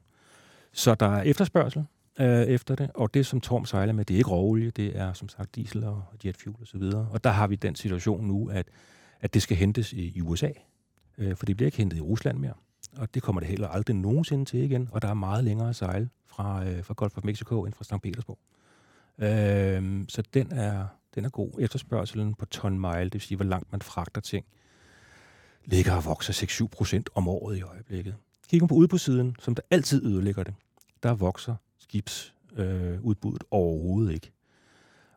Speaker 3: Så der er efterspørgsel øh, efter det, og det som Torm sejler med, det er ikke råolie, det er som sagt diesel og jetfuel osv. Og, og der har vi den situation nu, at, at det skal hentes i, i USA, øh, for det bliver ikke hentet i Rusland mere. Og det kommer det heller aldrig nogensinde til igen, og der er meget længere sejl fra, øh, fra Golf of Mexico end fra St. Petersborg. Øh, så den er, den er god. Efterspørgselen på ton mile, det vil sige, hvor langt man fragter ting, ligger og vokser 6-7 procent om året i øjeblikket. Kigger på udbudssiden, som der altid ødelægger det, der vokser skibsudbuddet øh, overhovedet ikke.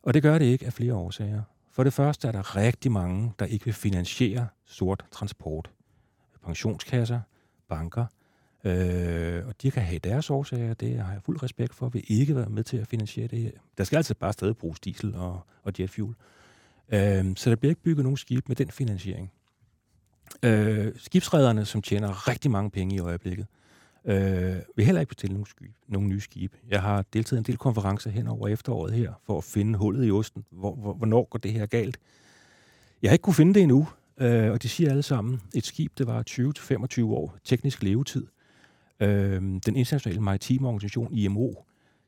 Speaker 3: Og det gør det ikke af flere årsager. For det første er der rigtig mange, der ikke vil finansiere sort transport. Pensionskasser, banker, øh, og de kan have deres årsager, det har jeg fuld respekt for, vil ikke være med til at finansiere det her. Der skal altså bare stadig bruges diesel og, og jetfuel. Øh, så der bliver ikke bygget nogen skib med den finansiering. Øh, skibsrederne, som tjener rigtig mange penge i øjeblikket, øh, vil heller ikke bestille nogen, skib, nogen nye skibe. Jeg har deltaget i en del konferencer hen over efteråret her, for at finde hullet i osten. Hvor, hvor, hvornår går det her galt? Jeg har ikke kunne finde det endnu, øh, og de siger alle sammen, et skib, det var 20-25 år teknisk levetid. Øh, den internationale maritime organisation, IMO,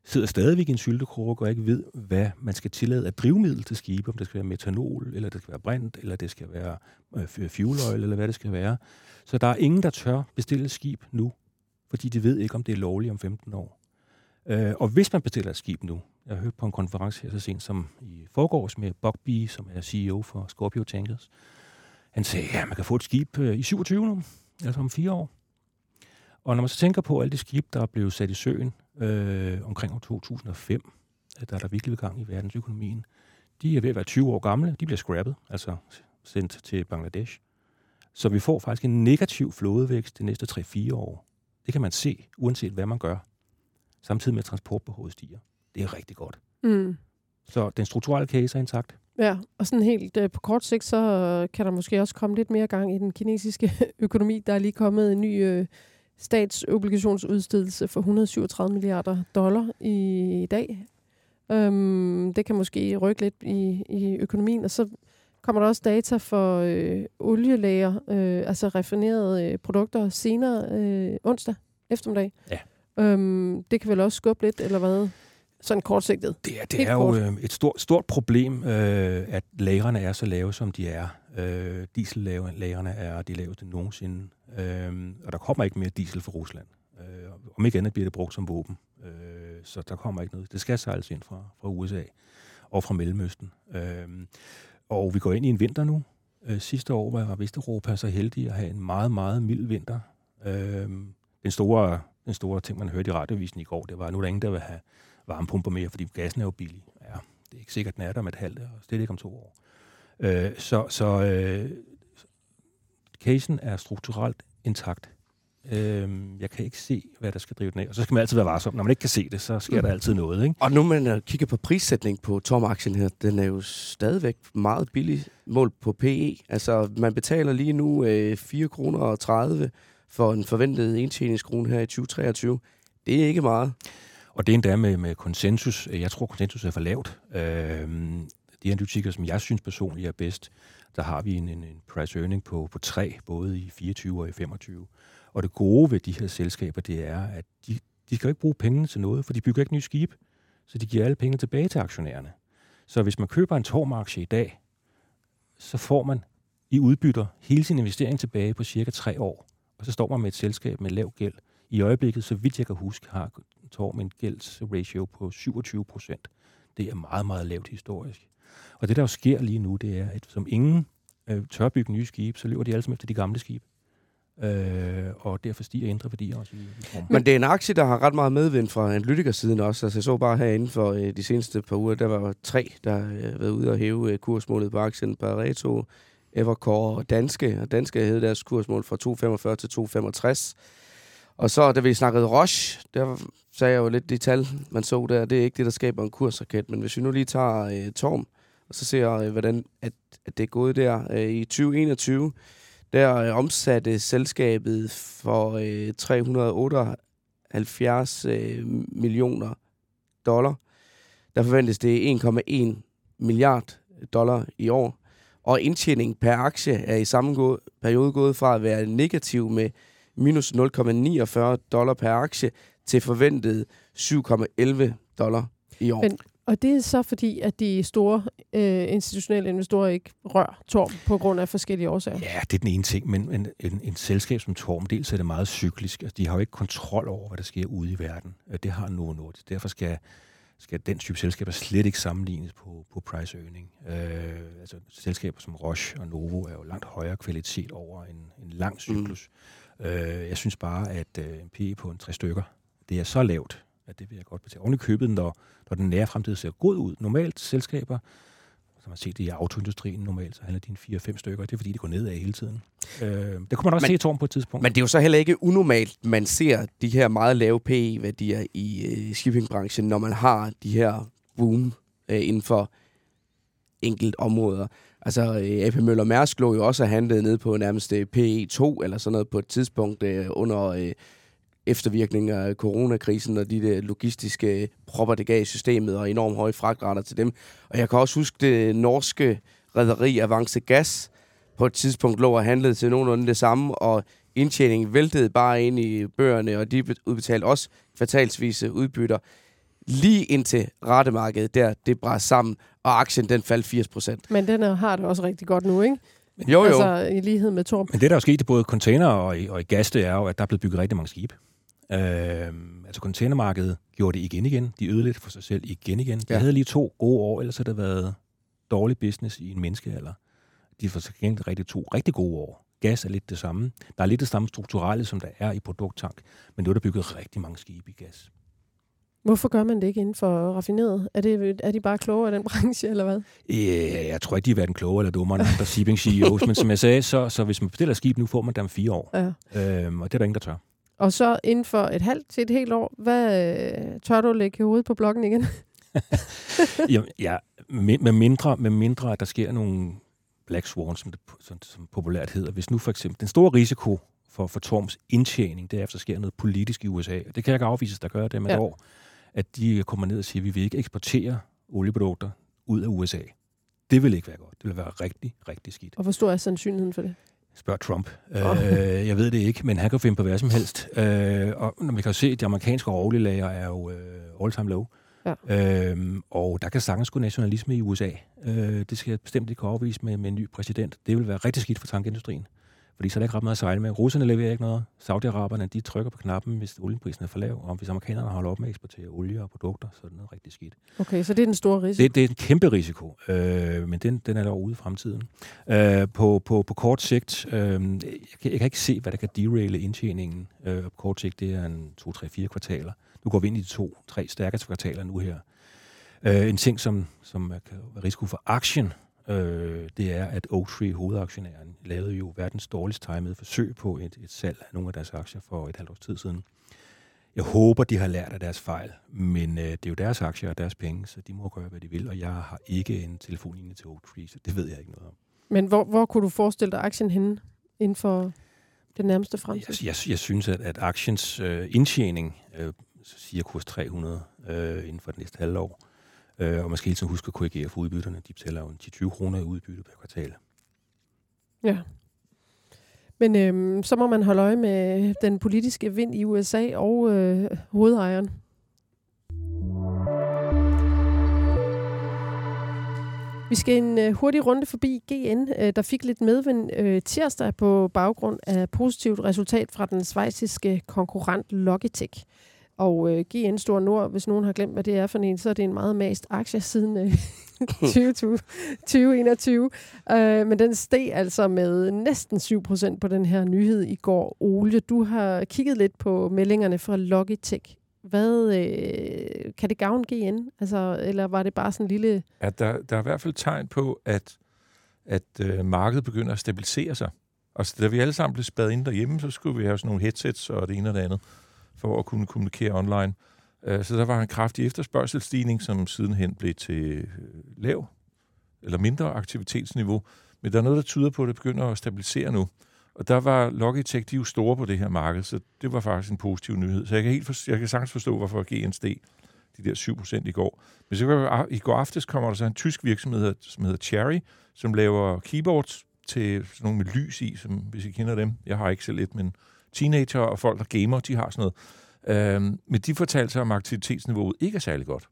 Speaker 3: sidder stadigvæk i en syltekrukke og ikke ved, hvad man skal tillade af drivmiddel til skibe, om det skal være metanol, eller det skal være brint, eller det skal være øh, fuel oil, eller hvad det skal være. Så der er ingen, der tør bestille skib nu, fordi de ved ikke, om det er lovligt om 15 år. Øh, og hvis man bestiller et skib nu, jeg har hørt på en konference her så sent som i forgårs med Bugby, som er CEO for Scorpio Tankers, han sagde, ja, man kan få et skib øh, i 27 nu, altså om fire år. Og når man så tænker på alle de skibe, der er blevet sat i søen øh, omkring år 2005, der er der virkelig gang i verdensøkonomien, de er ved at være 20 år gamle, de bliver scrappet, altså sendt til Bangladesh. Så vi får faktisk en negativ flådevækst de næste 3-4 år. Det kan man se, uanset hvad man gør, samtidig med at transportbehovet stiger. Det er rigtig godt.
Speaker 1: Mm.
Speaker 3: Så den strukturelle case er intakt.
Speaker 1: Ja, og sådan helt øh, på kort sigt, så øh, kan der måske også komme lidt mere gang i den kinesiske økonomi. Der er lige kommet en ny øh, statsobligationsudstedelse for 137 milliarder dollar i, dag. Øhm, det kan måske rykke lidt i, i økonomien, og så kommer der også data for øh, olielager, øh, altså raffinerede øh, produkter, senere øh, onsdag eftermiddag.
Speaker 3: Ja.
Speaker 1: Øhm, det kan vel også skubbe lidt, eller hvad? Sådan kortsigtet.
Speaker 3: Det er, det er jo øh, et stort, stort problem, øh, at lagrene er så lave, som de er. Øh, diesellagrene er de laveste nogensinde. Øh, og der kommer ikke mere diesel fra Rusland. Øh, om ikke andet bliver det brugt som våben. Øh, så der kommer ikke noget. Det skal sejles ind fra, fra USA og fra Mellemøsten. Øh, og vi går ind i en vinter nu. Øh, sidste år var Vesteuropa så heldig at have en meget, meget mild vinter. Øh, den, store, den store ting, man hørte i radiovisen i går, det var, at nu er der ingen, der vil have varmepumper mere, fordi gassen er jo billig. Ja, det er ikke sikkert, den er der med et halvt, og det ikke om to år. Øh, så så øh, casen er strukturelt intakt. Øh, jeg kan ikke se, hvad der skal drive den af. Og så skal man altid være varsom. Når man ikke kan se det, så sker mm. der altid noget. Ikke?
Speaker 4: Og nu man kigger på prissætning på Tom-aktien her, den er jo stadigvæk meget billig mål på PE. Altså, man betaler lige nu øh, 4 kroner og 30 for en forventet indtjeningskrone her i 2023. Det er ikke meget.
Speaker 3: Og det er endda med, med konsensus. Jeg tror, konsensus er for lavt. Øh, de analytikere, som jeg synes personligt er bedst, der har vi en, en, en price earning på, på 3, både i 24 og i 25. Og det gode ved de her selskaber, det er, at de, de skal ikke bruge pengene til noget, for de bygger ikke nye skib, så de giver alle pengene tilbage til aktionærerne. Så hvis man køber en tormaktie i dag, så får man i udbytter hele sin investering tilbage på cirka tre år. Og så står man med et selskab med lav gæld. I øjeblikket, så vidt jeg kan huske, har Torm en gældsratio på 27 procent. Det er meget, meget lavt historisk. Og det, der jo sker lige nu, det er, at som ingen øh, tør bygge nye skibe, så løber de alle sammen efter de gamle skibe. Øh, og derfor stiger indre værdier også i, i
Speaker 4: Men det er en aktie, der har ret meget medvind fra analytikersiden også. Altså, jeg så bare herinde for øh, de seneste par uger, der var tre, der har øh, været ude og hæve øh, kursmålet på aktien. Pareto, Evercore og Danske. Og Danske havde deres kursmål fra 2,45 til 2,65. Og så, da vi snakkede Roche, der sagde jeg jo lidt de tal, man så der. Det er ikke det, der skaber en kursraket. Men hvis vi nu lige tager øh, Torm, og så ser jeg, øh, hvordan at, at det er gået der. Øh, I 2021, der øh, omsatte selskabet for øh, 378 øh, millioner dollar. Der forventes det 1,1 milliard dollar i år. Og indtjening per aktie er i samme periode gået fra at være negativ med minus 0,49 dollar per aktie til forventet 7,11 dollar i år.
Speaker 1: Men- og det er så fordi, at de store øh, institutionelle investorer ikke rører Torm på grund af forskellige årsager.
Speaker 3: Ja, det er den ene ting, men, men en, en selskab som Torm, dels er det meget cyklisk. Altså, de har jo ikke kontrol over, hvad der sker ude i verden. Øh, Det har Novo Nordisk. Derfor skal, skal den type selskaber slet ikke sammenlignes på, på price earning. Øh, altså selskaber som Roche og Novo er jo langt højere kvalitet over en, en lang cyklus. Mm. Øh, jeg synes bare, at øh, en PE på en tre stykker, det er så lavt, at det vil jeg godt betale. Oven i købet, når, når den nære fremtid ser god ud. Normalt selskaber, som man set det i autoindustrien normalt, så handler de en 4-5 stykker. Det er fordi, det går nedad hele tiden. Øh, det kunne man også
Speaker 4: Men-
Speaker 3: se i Torm på et tidspunkt.
Speaker 4: Men det er jo så heller ikke unormalt, man ser de her meget lave PE-værdier i øh, shippingbranchen, når man har de her boom øh, inden for enkelt områder. Altså, øh, AP Møller Mærsk lå jo også og handlede ned på nærmest øh, PE2 eller sådan noget på et tidspunkt øh, under øh, eftervirkninger af coronakrisen og de der logistiske propper, det gav i systemet og enormt høje fragtrater til dem. Og jeg kan også huske det norske rederi Avance Gas på et tidspunkt lå og handlede til nogenlunde det samme, og indtjeningen væltede bare ind i bøgerne, og de udbetalte også kvartalsvise udbytter. Lige indtil rettemarkedet der, det brændte sammen, og aktien den faldt 80 procent.
Speaker 1: Men den er, har det også rigtig godt nu, ikke?
Speaker 4: Jo, jo.
Speaker 1: Altså i lighed med Torm.
Speaker 3: Men det, der er sket i både container og i, og i gas, det er jo, at der er blevet bygget rigtig mange skibe. Øh, altså containermarkedet gjorde det igen igen. De ødelægge for sig selv igen igen. De
Speaker 4: Ja.
Speaker 3: havde lige to gode år, ellers har det været dårlig business i en menneskealder. De får så gengæld rigtig to rigtig gode år. Gas er lidt det samme. Der er lidt det samme strukturelle, som der er i produkttank. Men nu er der bygget rigtig mange skibe i gas.
Speaker 1: Hvorfor gør man det ikke inden for raffineret? Er, det, er de bare klogere i den branche, eller hvad?
Speaker 3: Ja, jeg tror ikke, de er hverken klogere eller dummere end andre shipping CEOs, men som jeg sagde, så, så hvis man bestiller skib nu, får man det om fire år.
Speaker 1: Ja.
Speaker 3: Øhm, og det er der ingen, der tør.
Speaker 1: Og så inden for et halvt til et helt år, hvad øh, tør du lægge hovedet på blokken igen?
Speaker 3: Jamen, ja, med, mindre, med mindre, at der sker nogle black swans, som det som, som populært hedder. Hvis nu for eksempel den store risiko for, for Torms indtjening, det er, at der sker noget politisk i USA. Og det kan jeg ikke afvise, at der gør det med
Speaker 1: ja.
Speaker 3: et år. At de kommer ned og siger, at vi vil ikke eksportere olieprodukter ud af USA. Det vil ikke være godt. Det vil være rigtig, rigtig skidt.
Speaker 1: Og hvor stor er sandsynligheden for det?
Speaker 3: Spørg Trump. Øh, jeg ved det ikke, men han kan finde på hvad som helst. Øh, og når vi kan se, at de amerikanske olielager er jo øh, all-time low.
Speaker 1: Ja.
Speaker 3: Øhm, og der kan sagtens gå nationalisme i USA. Øh, det skal jeg bestemt ikke afvise med, med en ny præsident. Det vil være rigtig skidt for tankindustrien. Fordi så er der ikke ret meget at sejle med. Russerne leverer ikke noget. Saudi-Araberne, de trykker på knappen, hvis olieprisen er for lav. Og hvis amerikanerne holder op med at eksportere olie og produkter, så er det noget rigtig skidt.
Speaker 1: Okay, så det er den store risiko.
Speaker 3: Det, det er en kæmpe risiko, øh, men den, den er der ude i fremtiden. Øh, på, på, på kort sigt, øh, jeg, kan, jeg kan ikke se, hvad der kan deraile indtjeningen. Øh, på kort sigt, det er en 2, 3, 4 kvartaler. Nu går vi ind i de to, tre stærkeste kvartaler nu her. Øh, en ting, som, som kan være risiko for aktien, øh, det er, at Oaktree, hovedaktionæren, lavede jo verdens dårligst timede forsøg på et, et salg af nogle af deres aktier for et halvt års tid siden. Jeg håber, de har lært af deres fejl, men øh, det er jo deres aktier og deres penge, så de må gøre, hvad de vil, og jeg har ikke en telefonlinje til Oaktree, så det ved jeg ikke noget om.
Speaker 1: Men hvor, hvor kunne du forestille dig aktien henne inden for den nærmeste fremtid?
Speaker 3: Jeg, jeg, jeg synes, at, at aktiens øh, indtjening øh, siger kurs 300 øh, inden for det næste halvår, øh, og man skal hele tiden huske at korrigere for udbytterne. De betaler jo 10-20 kroner i udbytte per kvartal.
Speaker 1: Ja. Men øhm, så må man holde øje med den politiske vind i USA og øh, hovedejeren. Vi skal en øh, hurtig runde forbi GN, øh, der fik lidt medvind øh, tirsdag på baggrund af positivt resultat fra den svejsiske konkurrent Logitech. Og øh, GN Stor Nord, hvis nogen har glemt, hvad det er for en, så er det en meget mast aktie siden øh, 2020, 2021. Øh, men den steg altså med næsten 7% på den her nyhed i går. Ole, du har kigget lidt på meldingerne fra Logitech. Hvad øh, kan det gavne GN? Altså, eller var det bare sådan en lille...
Speaker 2: at der, der er i hvert fald tegn på, at, at øh, markedet begynder at stabilisere sig. Og så, da vi alle sammen blev spadet ind derhjemme, så skulle vi have sådan nogle headsets og det ene og det andet, for at kunne kommunikere online. Øh, så der var en kraftig efterspørgselsstigning, som sidenhen blev til øh, lav eller mindre aktivitetsniveau, men der er noget, der tyder på, at det begynder at stabilisere nu. Og der var Logitech, de er jo store på det her marked, så det var faktisk en positiv nyhed. Så jeg kan, helt for, jeg kan sagtens forstå, hvorfor GN steg de der 7% i går. Men så i går aftes kommer der så en tysk virksomhed, som hedder Cherry, som laver keyboards til sådan nogle med lys i, som hvis I kender dem. Jeg har ikke selv lidt, men teenager og folk, der gamer, de har sådan noget. Øhm, men de fortalte sig om aktivitetsniveauet ikke er særlig godt.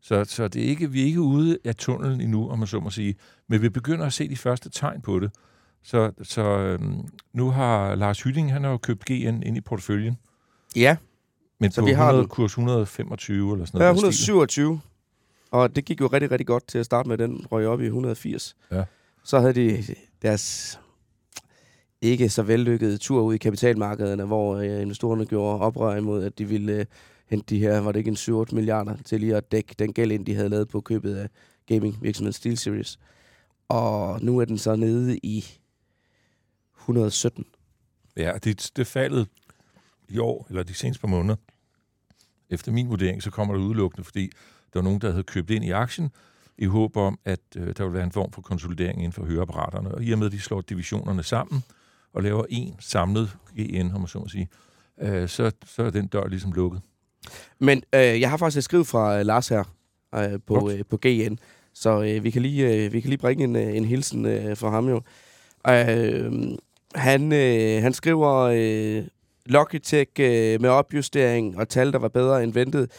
Speaker 2: Så, så det er ikke, vi er ikke ude af tunnelen endnu, om man så må sige. Men vi begynder at se de første tegn på det. Så, så øhm, nu har Lars Hytting, han har jo købt GN ind i porteføljen.
Speaker 4: Ja.
Speaker 2: Men så på vi har 100, kurs 125 eller sådan
Speaker 4: noget. Ja, 127. Og det gik jo rigtig, rigtig godt til at starte med. Den røg op i 180. Ja. Så havde de deres ikke så vellykket tur ud i kapitalmarkederne, hvor øh, investorerne gjorde oprør imod, at de ville øh, hente de her, var det ikke en 7 milliarder, til lige at dække den gæld ind, de havde lavet på købet af gaming-virksomheden SteelSeries. Og nu er den så nede i 117.
Speaker 2: Ja, det, det faldet i år, eller de seneste par måneder. Efter min vurdering, så kommer det udelukkende, fordi der var nogen, der havde købt ind i aktien, i håb om, at øh, der ville være en form for konsolidering inden for høreapparaterne. Og i og med, at de slår divisionerne sammen og laver en samlet GN, om man så må sige, øh, så, så er den dør ligesom lukket.
Speaker 4: Men øh, jeg har faktisk et skriv fra øh, Lars her øh, på, øh, på GN, så øh, vi, kan lige, øh, vi kan lige bringe en, øh, en hilsen øh, fra ham jo. Øh, han, øh, han skriver, øh, Logitech øh, med opjustering og tal, der var bedre end ventet.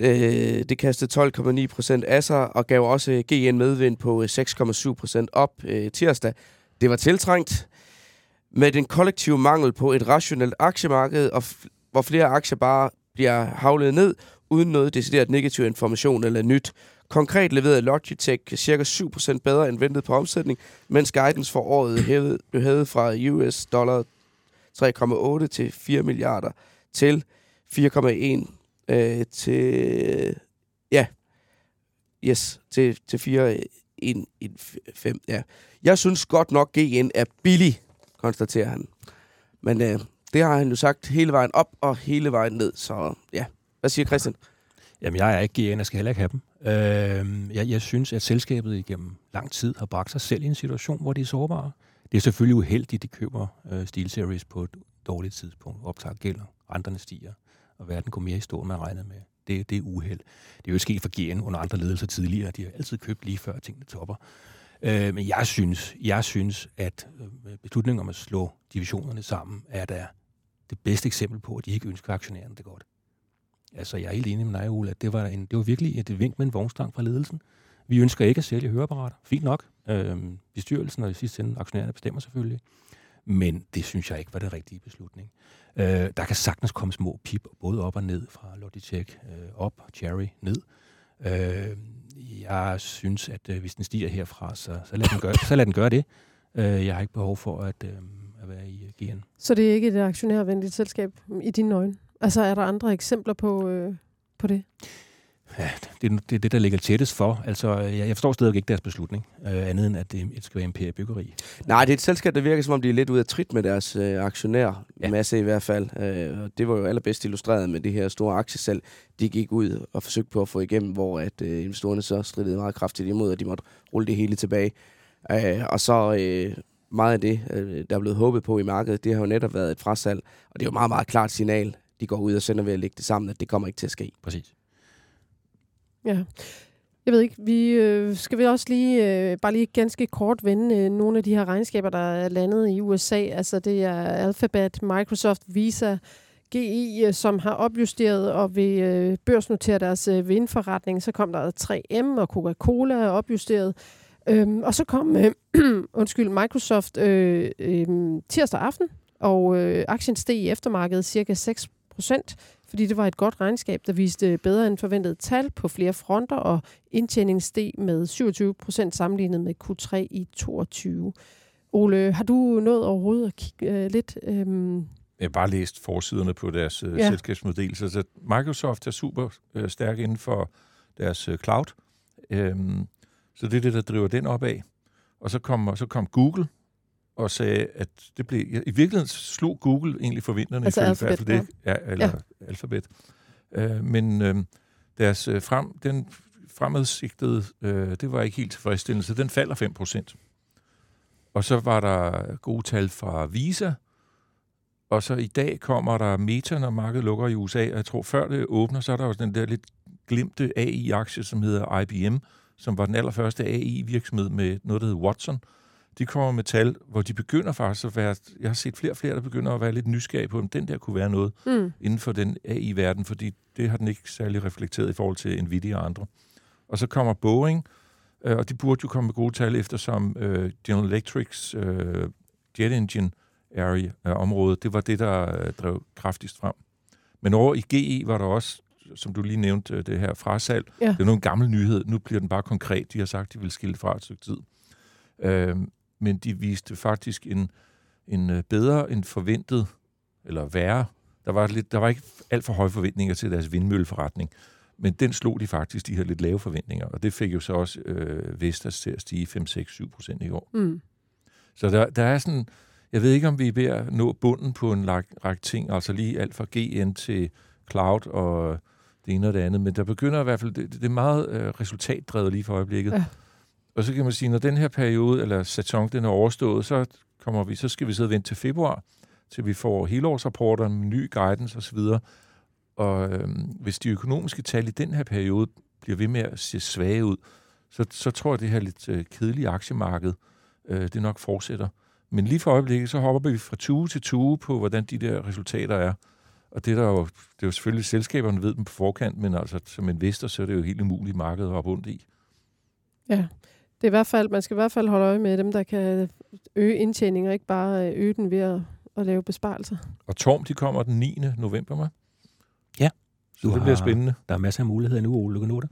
Speaker 4: Øh, det kastede 12,9 procent af sig og gav også GN medvind på 6,7 øh, procent op øh, tirsdag. Det var tiltrængt. Med den kollektive mangel på et rationelt aktiemarked, og hvor flere aktier bare bliver havlet ned, uden noget decideret negativ information eller nyt. Konkret leverede Logitech ca. 7% bedre end ventet på omsætning, mens guidance for året hævede, blev hævet fra US dollar 3,8 til 4 milliarder til 4,1 øh, til ja yes til til 4,1 5 ja. Jeg synes godt nok GN er billig, konstaterer han. Men øh, det har han jo sagt hele vejen op og hele vejen ned, så ja. Hvad siger Christian?
Speaker 3: Jamen, jeg er ikke GN, jeg skal heller ikke have dem. Øh, jeg, jeg synes, at selskabet igennem lang tid har bragt sig selv i en situation, hvor de er sårbare. Det er selvfølgelig uheldigt, at de køber øh, SteelSeries på et dårligt tidspunkt. Optager gælder, renterne stiger, og verden går mere i stå, end man regnede med. Det, det er uheld. Det er jo sket for GN under andre ledelser tidligere. De har altid købt lige før tingene topper. Øh, men jeg synes, jeg synes, at øh, beslutningen om at slå divisionerne sammen er der det bedste eksempel på, at de ikke ønsker aktionærerne det godt. Altså, jeg er helt enig med dig, Ole, at det var, en, det var virkelig et vink med en vognstang fra ledelsen. Vi ønsker ikke at sælge høreapparater. Fint nok. Øh, bestyrelsen og i sidste ende aktionærerne bestemmer selvfølgelig. Men det synes jeg ikke var det rigtige beslutning. Øh, der kan sagtens komme små pip, både op og ned fra Logitech, øh, op, Cherry, ned. Øh, Øh, jeg synes, at øh, hvis den stiger herfra, så, så, lad den gøre, så lad den gøre det. Øh, jeg har ikke behov for at, øh, at være i øh, GN.
Speaker 1: Så det er ikke et aktionærvenligt selskab i dine øjne? Altså er der andre eksempler på, øh, på det?
Speaker 3: Ja, det er det, det, der ligger tættest for. Altså, jeg, jeg forstår stadig ikke deres beslutning, øh, andet end at det, det skal være en byggeri.
Speaker 4: Nej, det er et selskab, der virker som om, de er lidt ude af trit med deres øh, aktionær, ja. masse i hvert fald. Øh, det var jo allerbedst illustreret med det her store aktiesal, de gik ud og forsøgte på at få igennem, hvor at øh, investorerne så stridede meget kraftigt imod, at de måtte rulle det hele tilbage. Øh, og så øh, meget af det, øh, der er blevet håbet på i markedet, det har jo netop været et frasalg, og det er jo meget, meget klart signal, de går ud og sender ved at lægge det sammen, at det kommer ikke til at ske.
Speaker 3: Præcis.
Speaker 1: Ja. Jeg ved ikke, vi øh, skal vi også lige, øh, bare lige ganske kort vende øh, nogle af de her regnskaber, der er landet i USA. Altså det er Alphabet, Microsoft, Visa, GE, øh, som har opjusteret og vil øh, børsnotere deres øh, vindforretning. Så kom der 3M og Coca-Cola er opjusteret. Øhm, og så kom øh, undskyld, Microsoft øh, øh, tirsdag aften, og øh, aktien steg i eftermarkedet cirka 6 procent fordi det var et godt regnskab, der viste bedre end forventet tal på flere fronter, og indtjeningen steg med 27 procent sammenlignet med Q3 i 22. Ole, har du nået overhovedet at kigge øh, lidt? Øhm
Speaker 2: jeg har bare læst forsiderne på deres øh, ja. selskabsmodel. Så Microsoft er super øh, stærk inden for deres øh, cloud. Øhm, så det er det, der driver den op af. Og så kom, så kom Google og sagde, at det blev... I virkeligheden slog Google egentlig for vinterne.
Speaker 1: Altså alfabet,
Speaker 2: det, ja. Eller ja. alfabet. Øh, men øh, deres øh, frem, den fremadsigtede, øh, det var ikke helt tilfredsstillende, så den falder 5 procent. Og så var der gode tal fra Visa, og så i dag kommer der Meta, når markedet lukker i USA, og jeg tror før det åbner, så er der jo den der lidt glimte AI-aktie, som hedder IBM, som var den allerførste AI-virksomhed med noget, der hedder Watson. De kommer med tal, hvor de begynder faktisk at være, jeg har set flere og flere, der begynder at være lidt nysgerrige på, om den der kunne være noget mm. inden for den AI-verden, fordi det har den ikke særlig reflekteret i forhold til Nvidia og andre. Og så kommer Boeing, øh, og de burde jo komme med gode tal, eftersom øh, General Electrics øh, jet engine area, øh, område, det var det, der øh, drev kraftigst frem. Men over i GE var der også som du lige nævnte, øh, det her frasalg. Ja. Det er nu en gammel nyhed. Nu bliver den bare konkret. De har sagt, de vil skille fra et stykke tid. Øh, men de viste faktisk en, en øh, bedre end forventet, eller værre. Der var, lidt, der var ikke alt for høje forventninger til deres vindmølleforretning. Men den slog de faktisk, de her lidt lave forventninger. Og det fik jo så også øh, Vestas til at stige 5-6-7 procent i år. Mm. Så der, der er sådan, jeg ved ikke, om vi er ved at nå bunden på en række ting, altså lige alt fra GN til cloud og det ene og det andet, men der begynder i hvert fald, det, det er meget øh, resultatdrevet lige for øjeblikket. Ja. Og så kan man sige, når den her periode, eller sæson, den er overstået, så, kommer vi, så skal vi sidde og vente til februar, til vi får helårsrapporter, ny guidance osv. Og øh, hvis de økonomiske tal i den her periode bliver ved med at se svage ud, så, så tror jeg, at det her lidt øh, kedelige aktiemarked, øh, det nok fortsætter. Men lige for øjeblikket, så hopper vi fra tue til tue på, hvordan de der resultater er. Og det er, der jo, det er jo selvfølgelig, selskaberne ved dem på forkant, men altså som investor, så er det jo helt umuligt markedet at hoppe rundt i.
Speaker 1: Ja, i hvert fald, man skal i hvert fald holde øje med dem, der kan øge indtjening, og ikke bare øh, øge den ved at, at lave besparelser.
Speaker 2: Og Torm, de kommer den 9. november, med.
Speaker 3: Ja.
Speaker 2: Så du det bliver spændende.
Speaker 3: Der er masser af muligheder nu, Ole. Du kan nå det.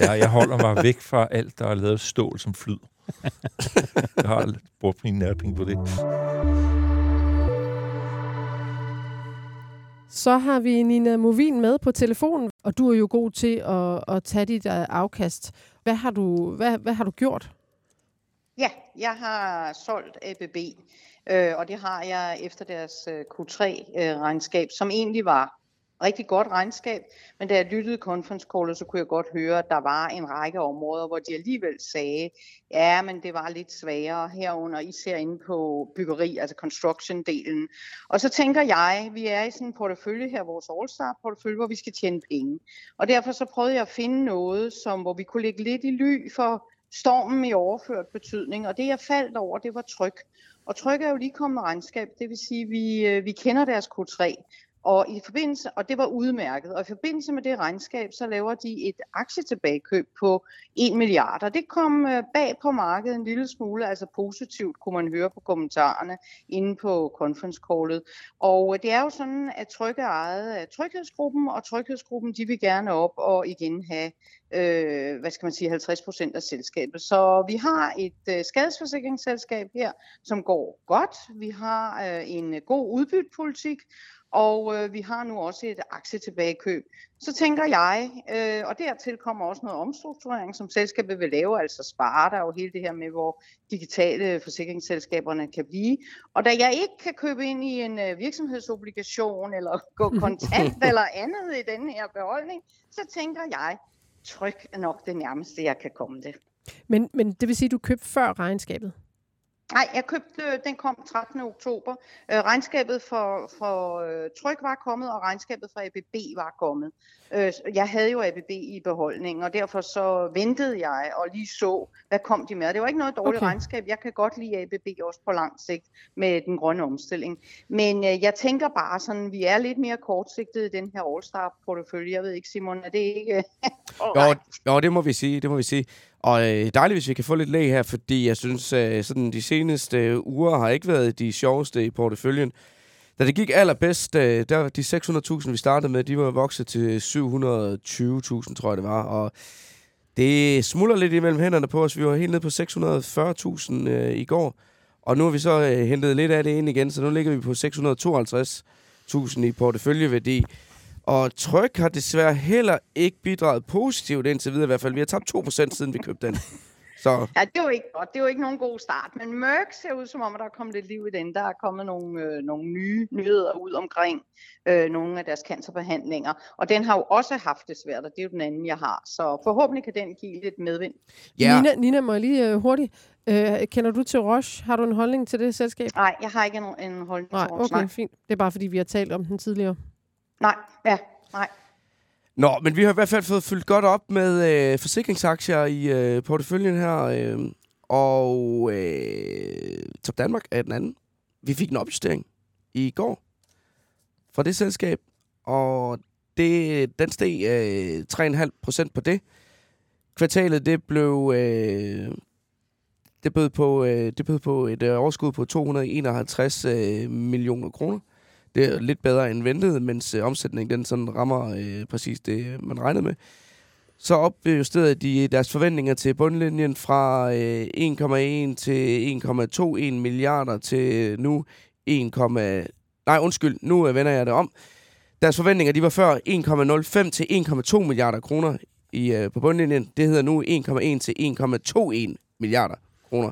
Speaker 2: Ja, jeg holder mig væk fra alt, der er lavet stål som flyd. jeg har brugt min nærpenge på det.
Speaker 1: Så har vi Nina Movin med på telefonen, og du er jo god til at, at tage dit øh, afkast. Hvad har du, hvad, hvad har du gjort?
Speaker 5: Ja, jeg har solgt ABB, øh, og det har jeg efter deres øh, Q3-regnskab, øh, som egentlig var rigtig godt regnskab, men da jeg lyttede conference callet, så kunne jeg godt høre, at der var en række områder, hvor de alligevel sagde, ja, men det var lidt sværere herunder, især inde på byggeri, altså construction-delen. Og så tænker jeg, vi er i sådan en portefølje her, vores All-Star-portefølje, hvor vi skal tjene penge. Og derfor så prøvede jeg at finde noget, som, hvor vi kunne lægge lidt i ly for stormen i overført betydning, og det jeg faldt over, det var tryk. Og tryk er jo lige kommet med regnskab, det vil sige, vi, øh, vi kender deres Q3, og, i forbindelse, og det var udmærket. Og i forbindelse med det regnskab, så laver de et aktietilbagekøb på 1 milliard. Og det kom øh, bag på markedet en lille smule, altså positivt kunne man høre på kommentarerne inde på conference callet. Og øh, det er jo sådan, at Tryk er ejet af Tryghedsgruppen, og Tryghedsgruppen de vil gerne op og igen have øh, hvad skal man sige, 50 procent af selskabet. Så vi har et øh, skadesforsikringsselskab her, som går godt. Vi har øh, en øh, god udbyttepolitik, og øh, vi har nu også et aktietilbagekøb. Så tænker jeg, øh, og dertil kommer også noget omstrukturering, som selskabet vil lave, altså spare der jo hele det her med, hvor digitale forsikringsselskaberne kan blive. Og da jeg ikke kan købe ind i en øh, virksomhedsobligation, eller gå kontant eller andet i den her beholdning, så tænker jeg, tryk er nok det nærmeste, jeg kan komme det.
Speaker 1: Men, men det vil sige, at du købte før regnskabet?
Speaker 5: Nej, jeg købte, øh, den kom 13. oktober. Øh, regnskabet for, for øh, Tryk var kommet, og regnskabet for ABB var kommet. Øh, jeg havde jo ABB i beholdningen, og derfor så ventede jeg og lige så, hvad kom de med. Det var ikke noget dårligt okay. regnskab. Jeg kan godt lide ABB også på lang sigt med den grønne omstilling. Men øh, jeg tænker bare sådan, vi er lidt mere kortsigtede i den her All-Star-portefølje. Jeg ved ikke, Simon, er det ikke...
Speaker 4: jo, jo, det må vi sige. Det må vi sige. Og øh, dejligt, hvis vi kan få lidt læg her, fordi jeg synes, øh, sådan de seneste øh, uger har ikke været de sjoveste i porteføljen. Da det gik allerbedst, øh, der de 600.000, vi startede med, de var vokset til 720.000, tror jeg det var. Og det smuldrer lidt imellem hænderne på os. Vi var helt nede på 640.000 øh, i går. Og nu har vi så øh, hentet lidt af det ind igen, så nu ligger vi på 652.000 i porteføljeværdi. Og Tryk har desværre heller ikke bidraget positivt indtil videre i hvert fald. Vi har tabt 2% siden vi købte den. Så.
Speaker 5: Ja, det er jo ikke godt. Det er jo ikke nogen god start. Men Merck ser ud som om, at der er kommet lidt liv i den. Der er kommet nogle, øh, nogle nye nyheder ud omkring øh, nogle af deres cancerbehandlinger. Og den har jo også haft det svært, og det er jo den anden, jeg har. Så forhåbentlig kan den give lidt medvind.
Speaker 1: Ja. Nina, Nina, må jeg lige øh, hurtigt. Øh, kender du til Roche? Har du en holdning til det selskab?
Speaker 5: Nej, jeg har ikke en, en holdning
Speaker 1: Nej,
Speaker 5: til Roche.
Speaker 1: okay, nej. fint. Det er bare, fordi vi har talt om den tidligere.
Speaker 5: Nej, ja, nej.
Speaker 4: Nå, men vi har i hvert fald fået fyldt godt op med øh, forsikringsaktier i øh, porteføljen her. Øh, og øh, Top Danmark er den anden. Vi fik en opjustering i går fra det selskab, og det, den steg øh, 3,5 procent på det. Kvartalet, det blev... Øh, det bød på, øh, det bød på et øh, overskud på 251 øh, millioner kroner. Det er lidt bedre end ventet, mens øh, omsætningen den sådan rammer øh, præcis det, øh, man regnede med. Så opjusterede de deres forventninger til bundlinjen fra øh, 1,1 til 1,21 milliarder til nu 1, nej undskyld, nu øh, vender jeg det om. Deres forventninger de var før 1,05 til 1,2 milliarder kroner i, øh, på bundlinjen. Det hedder nu 1,1 til 1,21 milliarder kroner.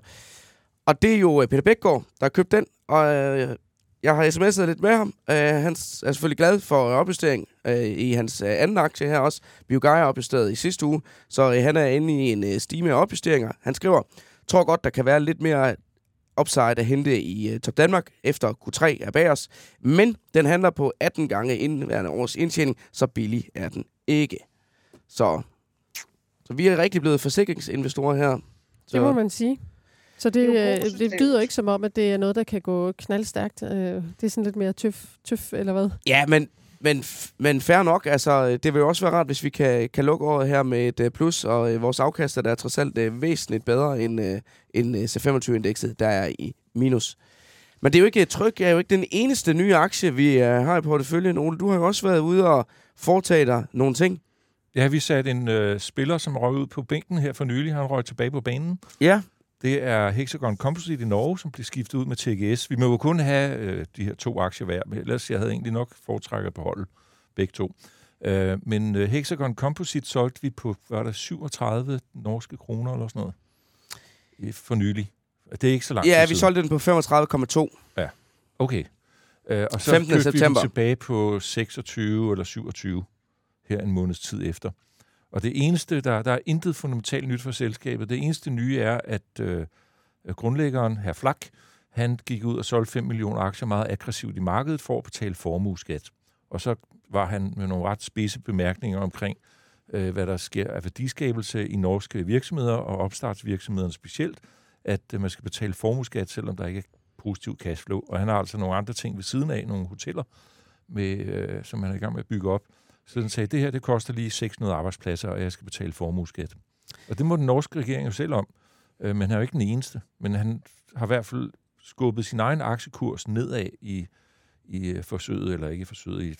Speaker 4: Og det er jo øh, Peter Bækgaard, der har købt den, og øh, jeg har sms'et lidt med ham. Uh, han er selvfølgelig glad for opjustering uh, i hans uh, anden aktie her også. Biogaia opjusteret i sidste uge, så uh, han er inde i en uh, stime af opjusteringer. Han skriver, tror godt, der kan være lidt mere upside at hente i uh, Top Danmark efter Q3 er bag os. Men den handler på 18 gange indværende års indtjening, så billig er den ikke. Så, så vi er rigtig blevet forsikringsinvestorer her. Så.
Speaker 1: Det må man sige. Så det, det, det lyder ikke som om, at det er noget, der kan gå knaldstærkt. Det er sådan lidt mere tøf, tøf eller hvad?
Speaker 4: Ja, men, men, men fair nok. Altså, det vil jo også være rart, hvis vi kan, kan lukke året her med et plus, og vores afkast der er trods alt er væsentligt bedre end, end C25-indekset, der er i minus. Men det er jo ikke tryk, det er jo ikke den eneste nye aktie, vi har i porteføljen. Ole, du har jo også været ude og foretage dig nogle ting.
Speaker 2: Ja, vi satte en øh, spiller, som røg ud på bænken her for nylig. Han røg tilbage på banen.
Speaker 4: Ja.
Speaker 2: Det er Hexagon Composite i Norge, som blev skiftet ud med TGS. Vi må jo kun have øh, de her to aktier hver, men ellers jeg havde egentlig nok foretrækket på holdet begge to. Øh, men øh, Hexagon Composite solgte vi på, var der 37 norske kroner eller sådan noget, for nylig. Det er ikke så langt
Speaker 4: Ja, vi solgte den på 35,2.
Speaker 2: Ja, okay. Øh, og så
Speaker 4: 15. september. vi
Speaker 2: den tilbage på 26 eller 27 her en måneds tid efter. Og det eneste, der, der er intet fundamentalt nyt for selskabet. Det eneste nye er, at øh, grundlæggeren, herr Flak, han gik ud og solgte 5 millioner aktier meget aggressivt i markedet for at betale formueskat. Og så var han med nogle ret spidse bemærkninger omkring, øh, hvad der sker af værdiskabelse i norske virksomheder og opstartsvirksomhederne specielt, at øh, man skal betale formueskat, selvom der ikke er positiv cashflow. Og han har altså nogle andre ting ved siden af, nogle hoteller, med, øh, som han er i gang med at bygge op, så den sagde, det her det koster lige 600 arbejdspladser, og jeg skal betale formueskat. Og det må den norske regering jo selv om. Øh, men han er jo ikke den eneste. Men han har i hvert fald skubbet sin egen aktiekurs nedad i, i øh, forsøget, eller ikke forsøget, i,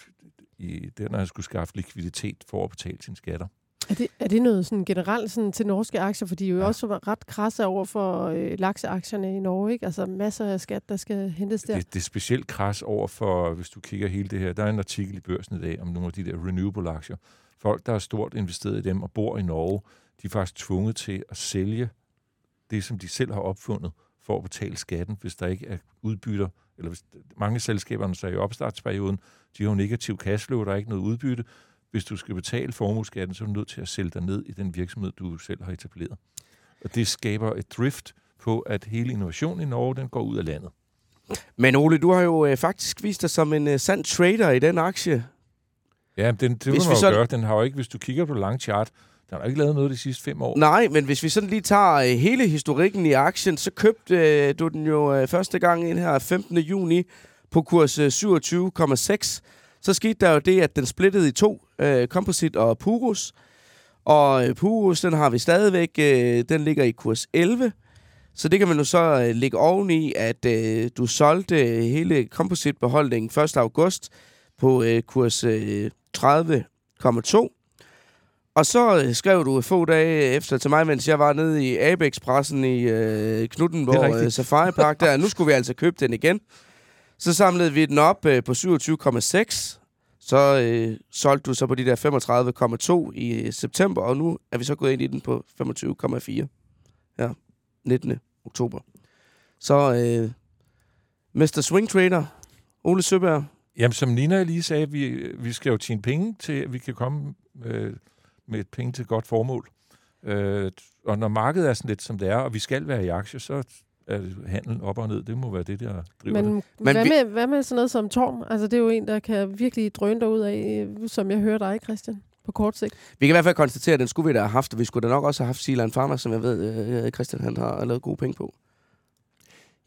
Speaker 2: i det, når han skulle skaffe likviditet for at betale sine skatter.
Speaker 1: Er det, er det noget sådan generelt sådan til norske aktier? For de jo ja. også ret krasse over for øh, lakseaktierne i Norge, ikke? Altså masser af skat, der skal hentes der.
Speaker 2: Det, det er specielt kras over for, hvis du kigger hele det her. Der er en artikel i børsen i dag om nogle af de der renewable aktier. Folk, der har stort investeret i dem og bor i Norge, de er faktisk tvunget til at sælge det, som de selv har opfundet, for at betale skatten, hvis der ikke er udbytter. Eller hvis mange selskaberne så i opstartsperioden, de har jo negativ cashflow, der er ikke noget udbytte hvis du skal betale formueskatten, så er du nødt til at sælge dig ned i den virksomhed, du selv har etableret. Og det skaber et drift på, at hele innovationen i Norge, den går ud af landet.
Speaker 4: Men Ole, du har jo øh, faktisk vist dig som en øh, sand trader i den aktie.
Speaker 2: Ja, den, det hvis må man så... gøre. Den har jo ikke, hvis du kigger på lang chart, den har ikke lavet noget de sidste fem år.
Speaker 4: Nej, men hvis vi sådan lige tager øh, hele historikken i aktien, så købte øh, du den jo øh, første gang ind her 15. juni på kurs øh, 27,6 så skete der jo det, at den splittede i to, øh, Composite og Purus. Og øh, Purus, den har vi stadigvæk, øh, den ligger i kurs 11. Så det kan man jo så øh, lægge oveni, at øh, du solgte hele Composite-beholdningen 1. august på øh, kurs øh, 30,2. Og så øh, skrev du få dage efter til mig, mens jeg var nede i Abex-pressen i øh, Knuttenborg øh, Safari Park, der nu skulle vi altså købe den igen. Så samlede vi den op øh, på 27,6. Så øh, solgte du så på de der 35,2 i øh, september, og nu er vi så gået ind i den på 25,4 Ja, 19. oktober. Så øh, Mr. Swing Trader, Ole Søberg.
Speaker 2: Jamen, som Nina lige sagde, vi, vi skal jo tjene penge til, at vi kan komme øh, med et penge til et godt formål. Øh, og når markedet er sådan lidt, som det er, og vi skal være i aktier, så er handlen op og ned. Det må være det, der driver
Speaker 1: Men,
Speaker 2: det.
Speaker 1: Men hvad, vi... med, hvad med sådan noget som Torm? Altså, det er jo en, der kan virkelig drøne ud af, som jeg hører dig, Christian, på kort sigt.
Speaker 4: Vi kan i hvert fald konstatere, at den skulle vi da have haft, og vi skulle da nok også have haft Silan Pharma, som jeg ved, øh, Christian han har lavet gode penge på.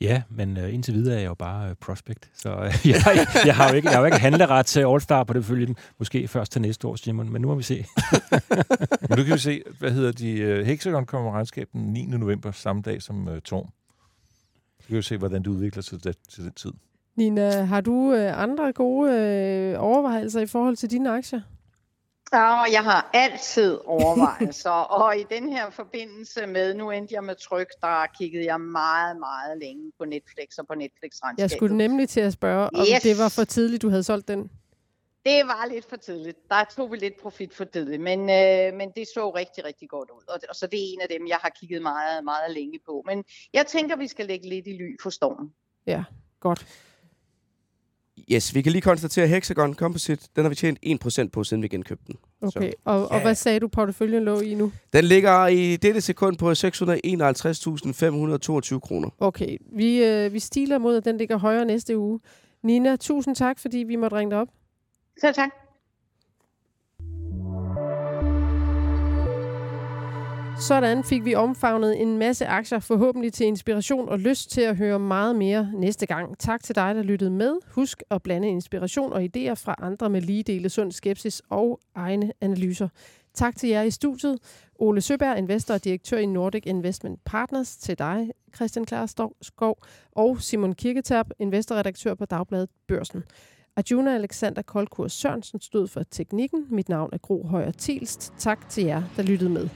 Speaker 3: Ja, men uh, indtil videre er jeg jo bare uh, prospect, så jeg, jeg, har jo ikke, jeg har jo ikke handleret til All-Star på det følge, måske først til næste år, Simon, men nu må vi se.
Speaker 2: men nu kan vi se, hvad hedder de, Hexagon kommer regnskab den 9. november, samme dag som uh, Torm. Så kan vi se, hvordan det udvikler sig til, til den tid.
Speaker 1: Nina, har du øh, andre gode øh, overvejelser i forhold til dine aktier?
Speaker 5: Ja, jeg har altid overvejelser, og i den her forbindelse med, nu endte jeg med tryk, der kiggede jeg meget, meget længe på Netflix og på netflix -regnskabet.
Speaker 1: Jeg skulle nemlig til at spørge, om yes. det var for tidligt, du havde solgt den.
Speaker 5: Det var lidt for tidligt. Der tog vi lidt profit for tidligt, men, øh, men det så rigtig, rigtig godt ud. Og, og så det er en af dem, jeg har kigget meget, meget længe på. Men jeg tænker, vi skal lægge lidt i ly for stormen.
Speaker 1: Ja, godt.
Speaker 4: Yes, vi kan lige konstatere, at Hexagon Composite, den har vi tjent 1% på, siden vi genkøbte den.
Speaker 1: Okay, så, og, ja. og hvad sagde du, porteføljen lå i nu?
Speaker 4: Den ligger i dette sekund på 651.522 kroner.
Speaker 1: Okay, vi, øh, vi stiler mod, at den ligger højere næste uge. Nina, tusind tak, fordi vi måtte ringe dig op.
Speaker 5: Selv tak.
Speaker 1: Sådan fik vi omfavnet en masse aktier, forhåbentlig til inspiration og lyst til at høre meget mere næste gang. Tak til dig, der lyttede med. Husk at blande inspiration og idéer fra andre med lige dele sund skepsis og egne analyser. Tak til jer i studiet. Ole Søberg, investor og direktør i Nordic Investment Partners. Til dig, Christian Klarskov. Og Simon Kirketab, investorredaktør på Dagbladet Børsen. Arjuna Alexander Koldkurs Sørensen stod for teknikken. Mit navn er Gro Højer Tilst. Tak til jer, der lyttede med.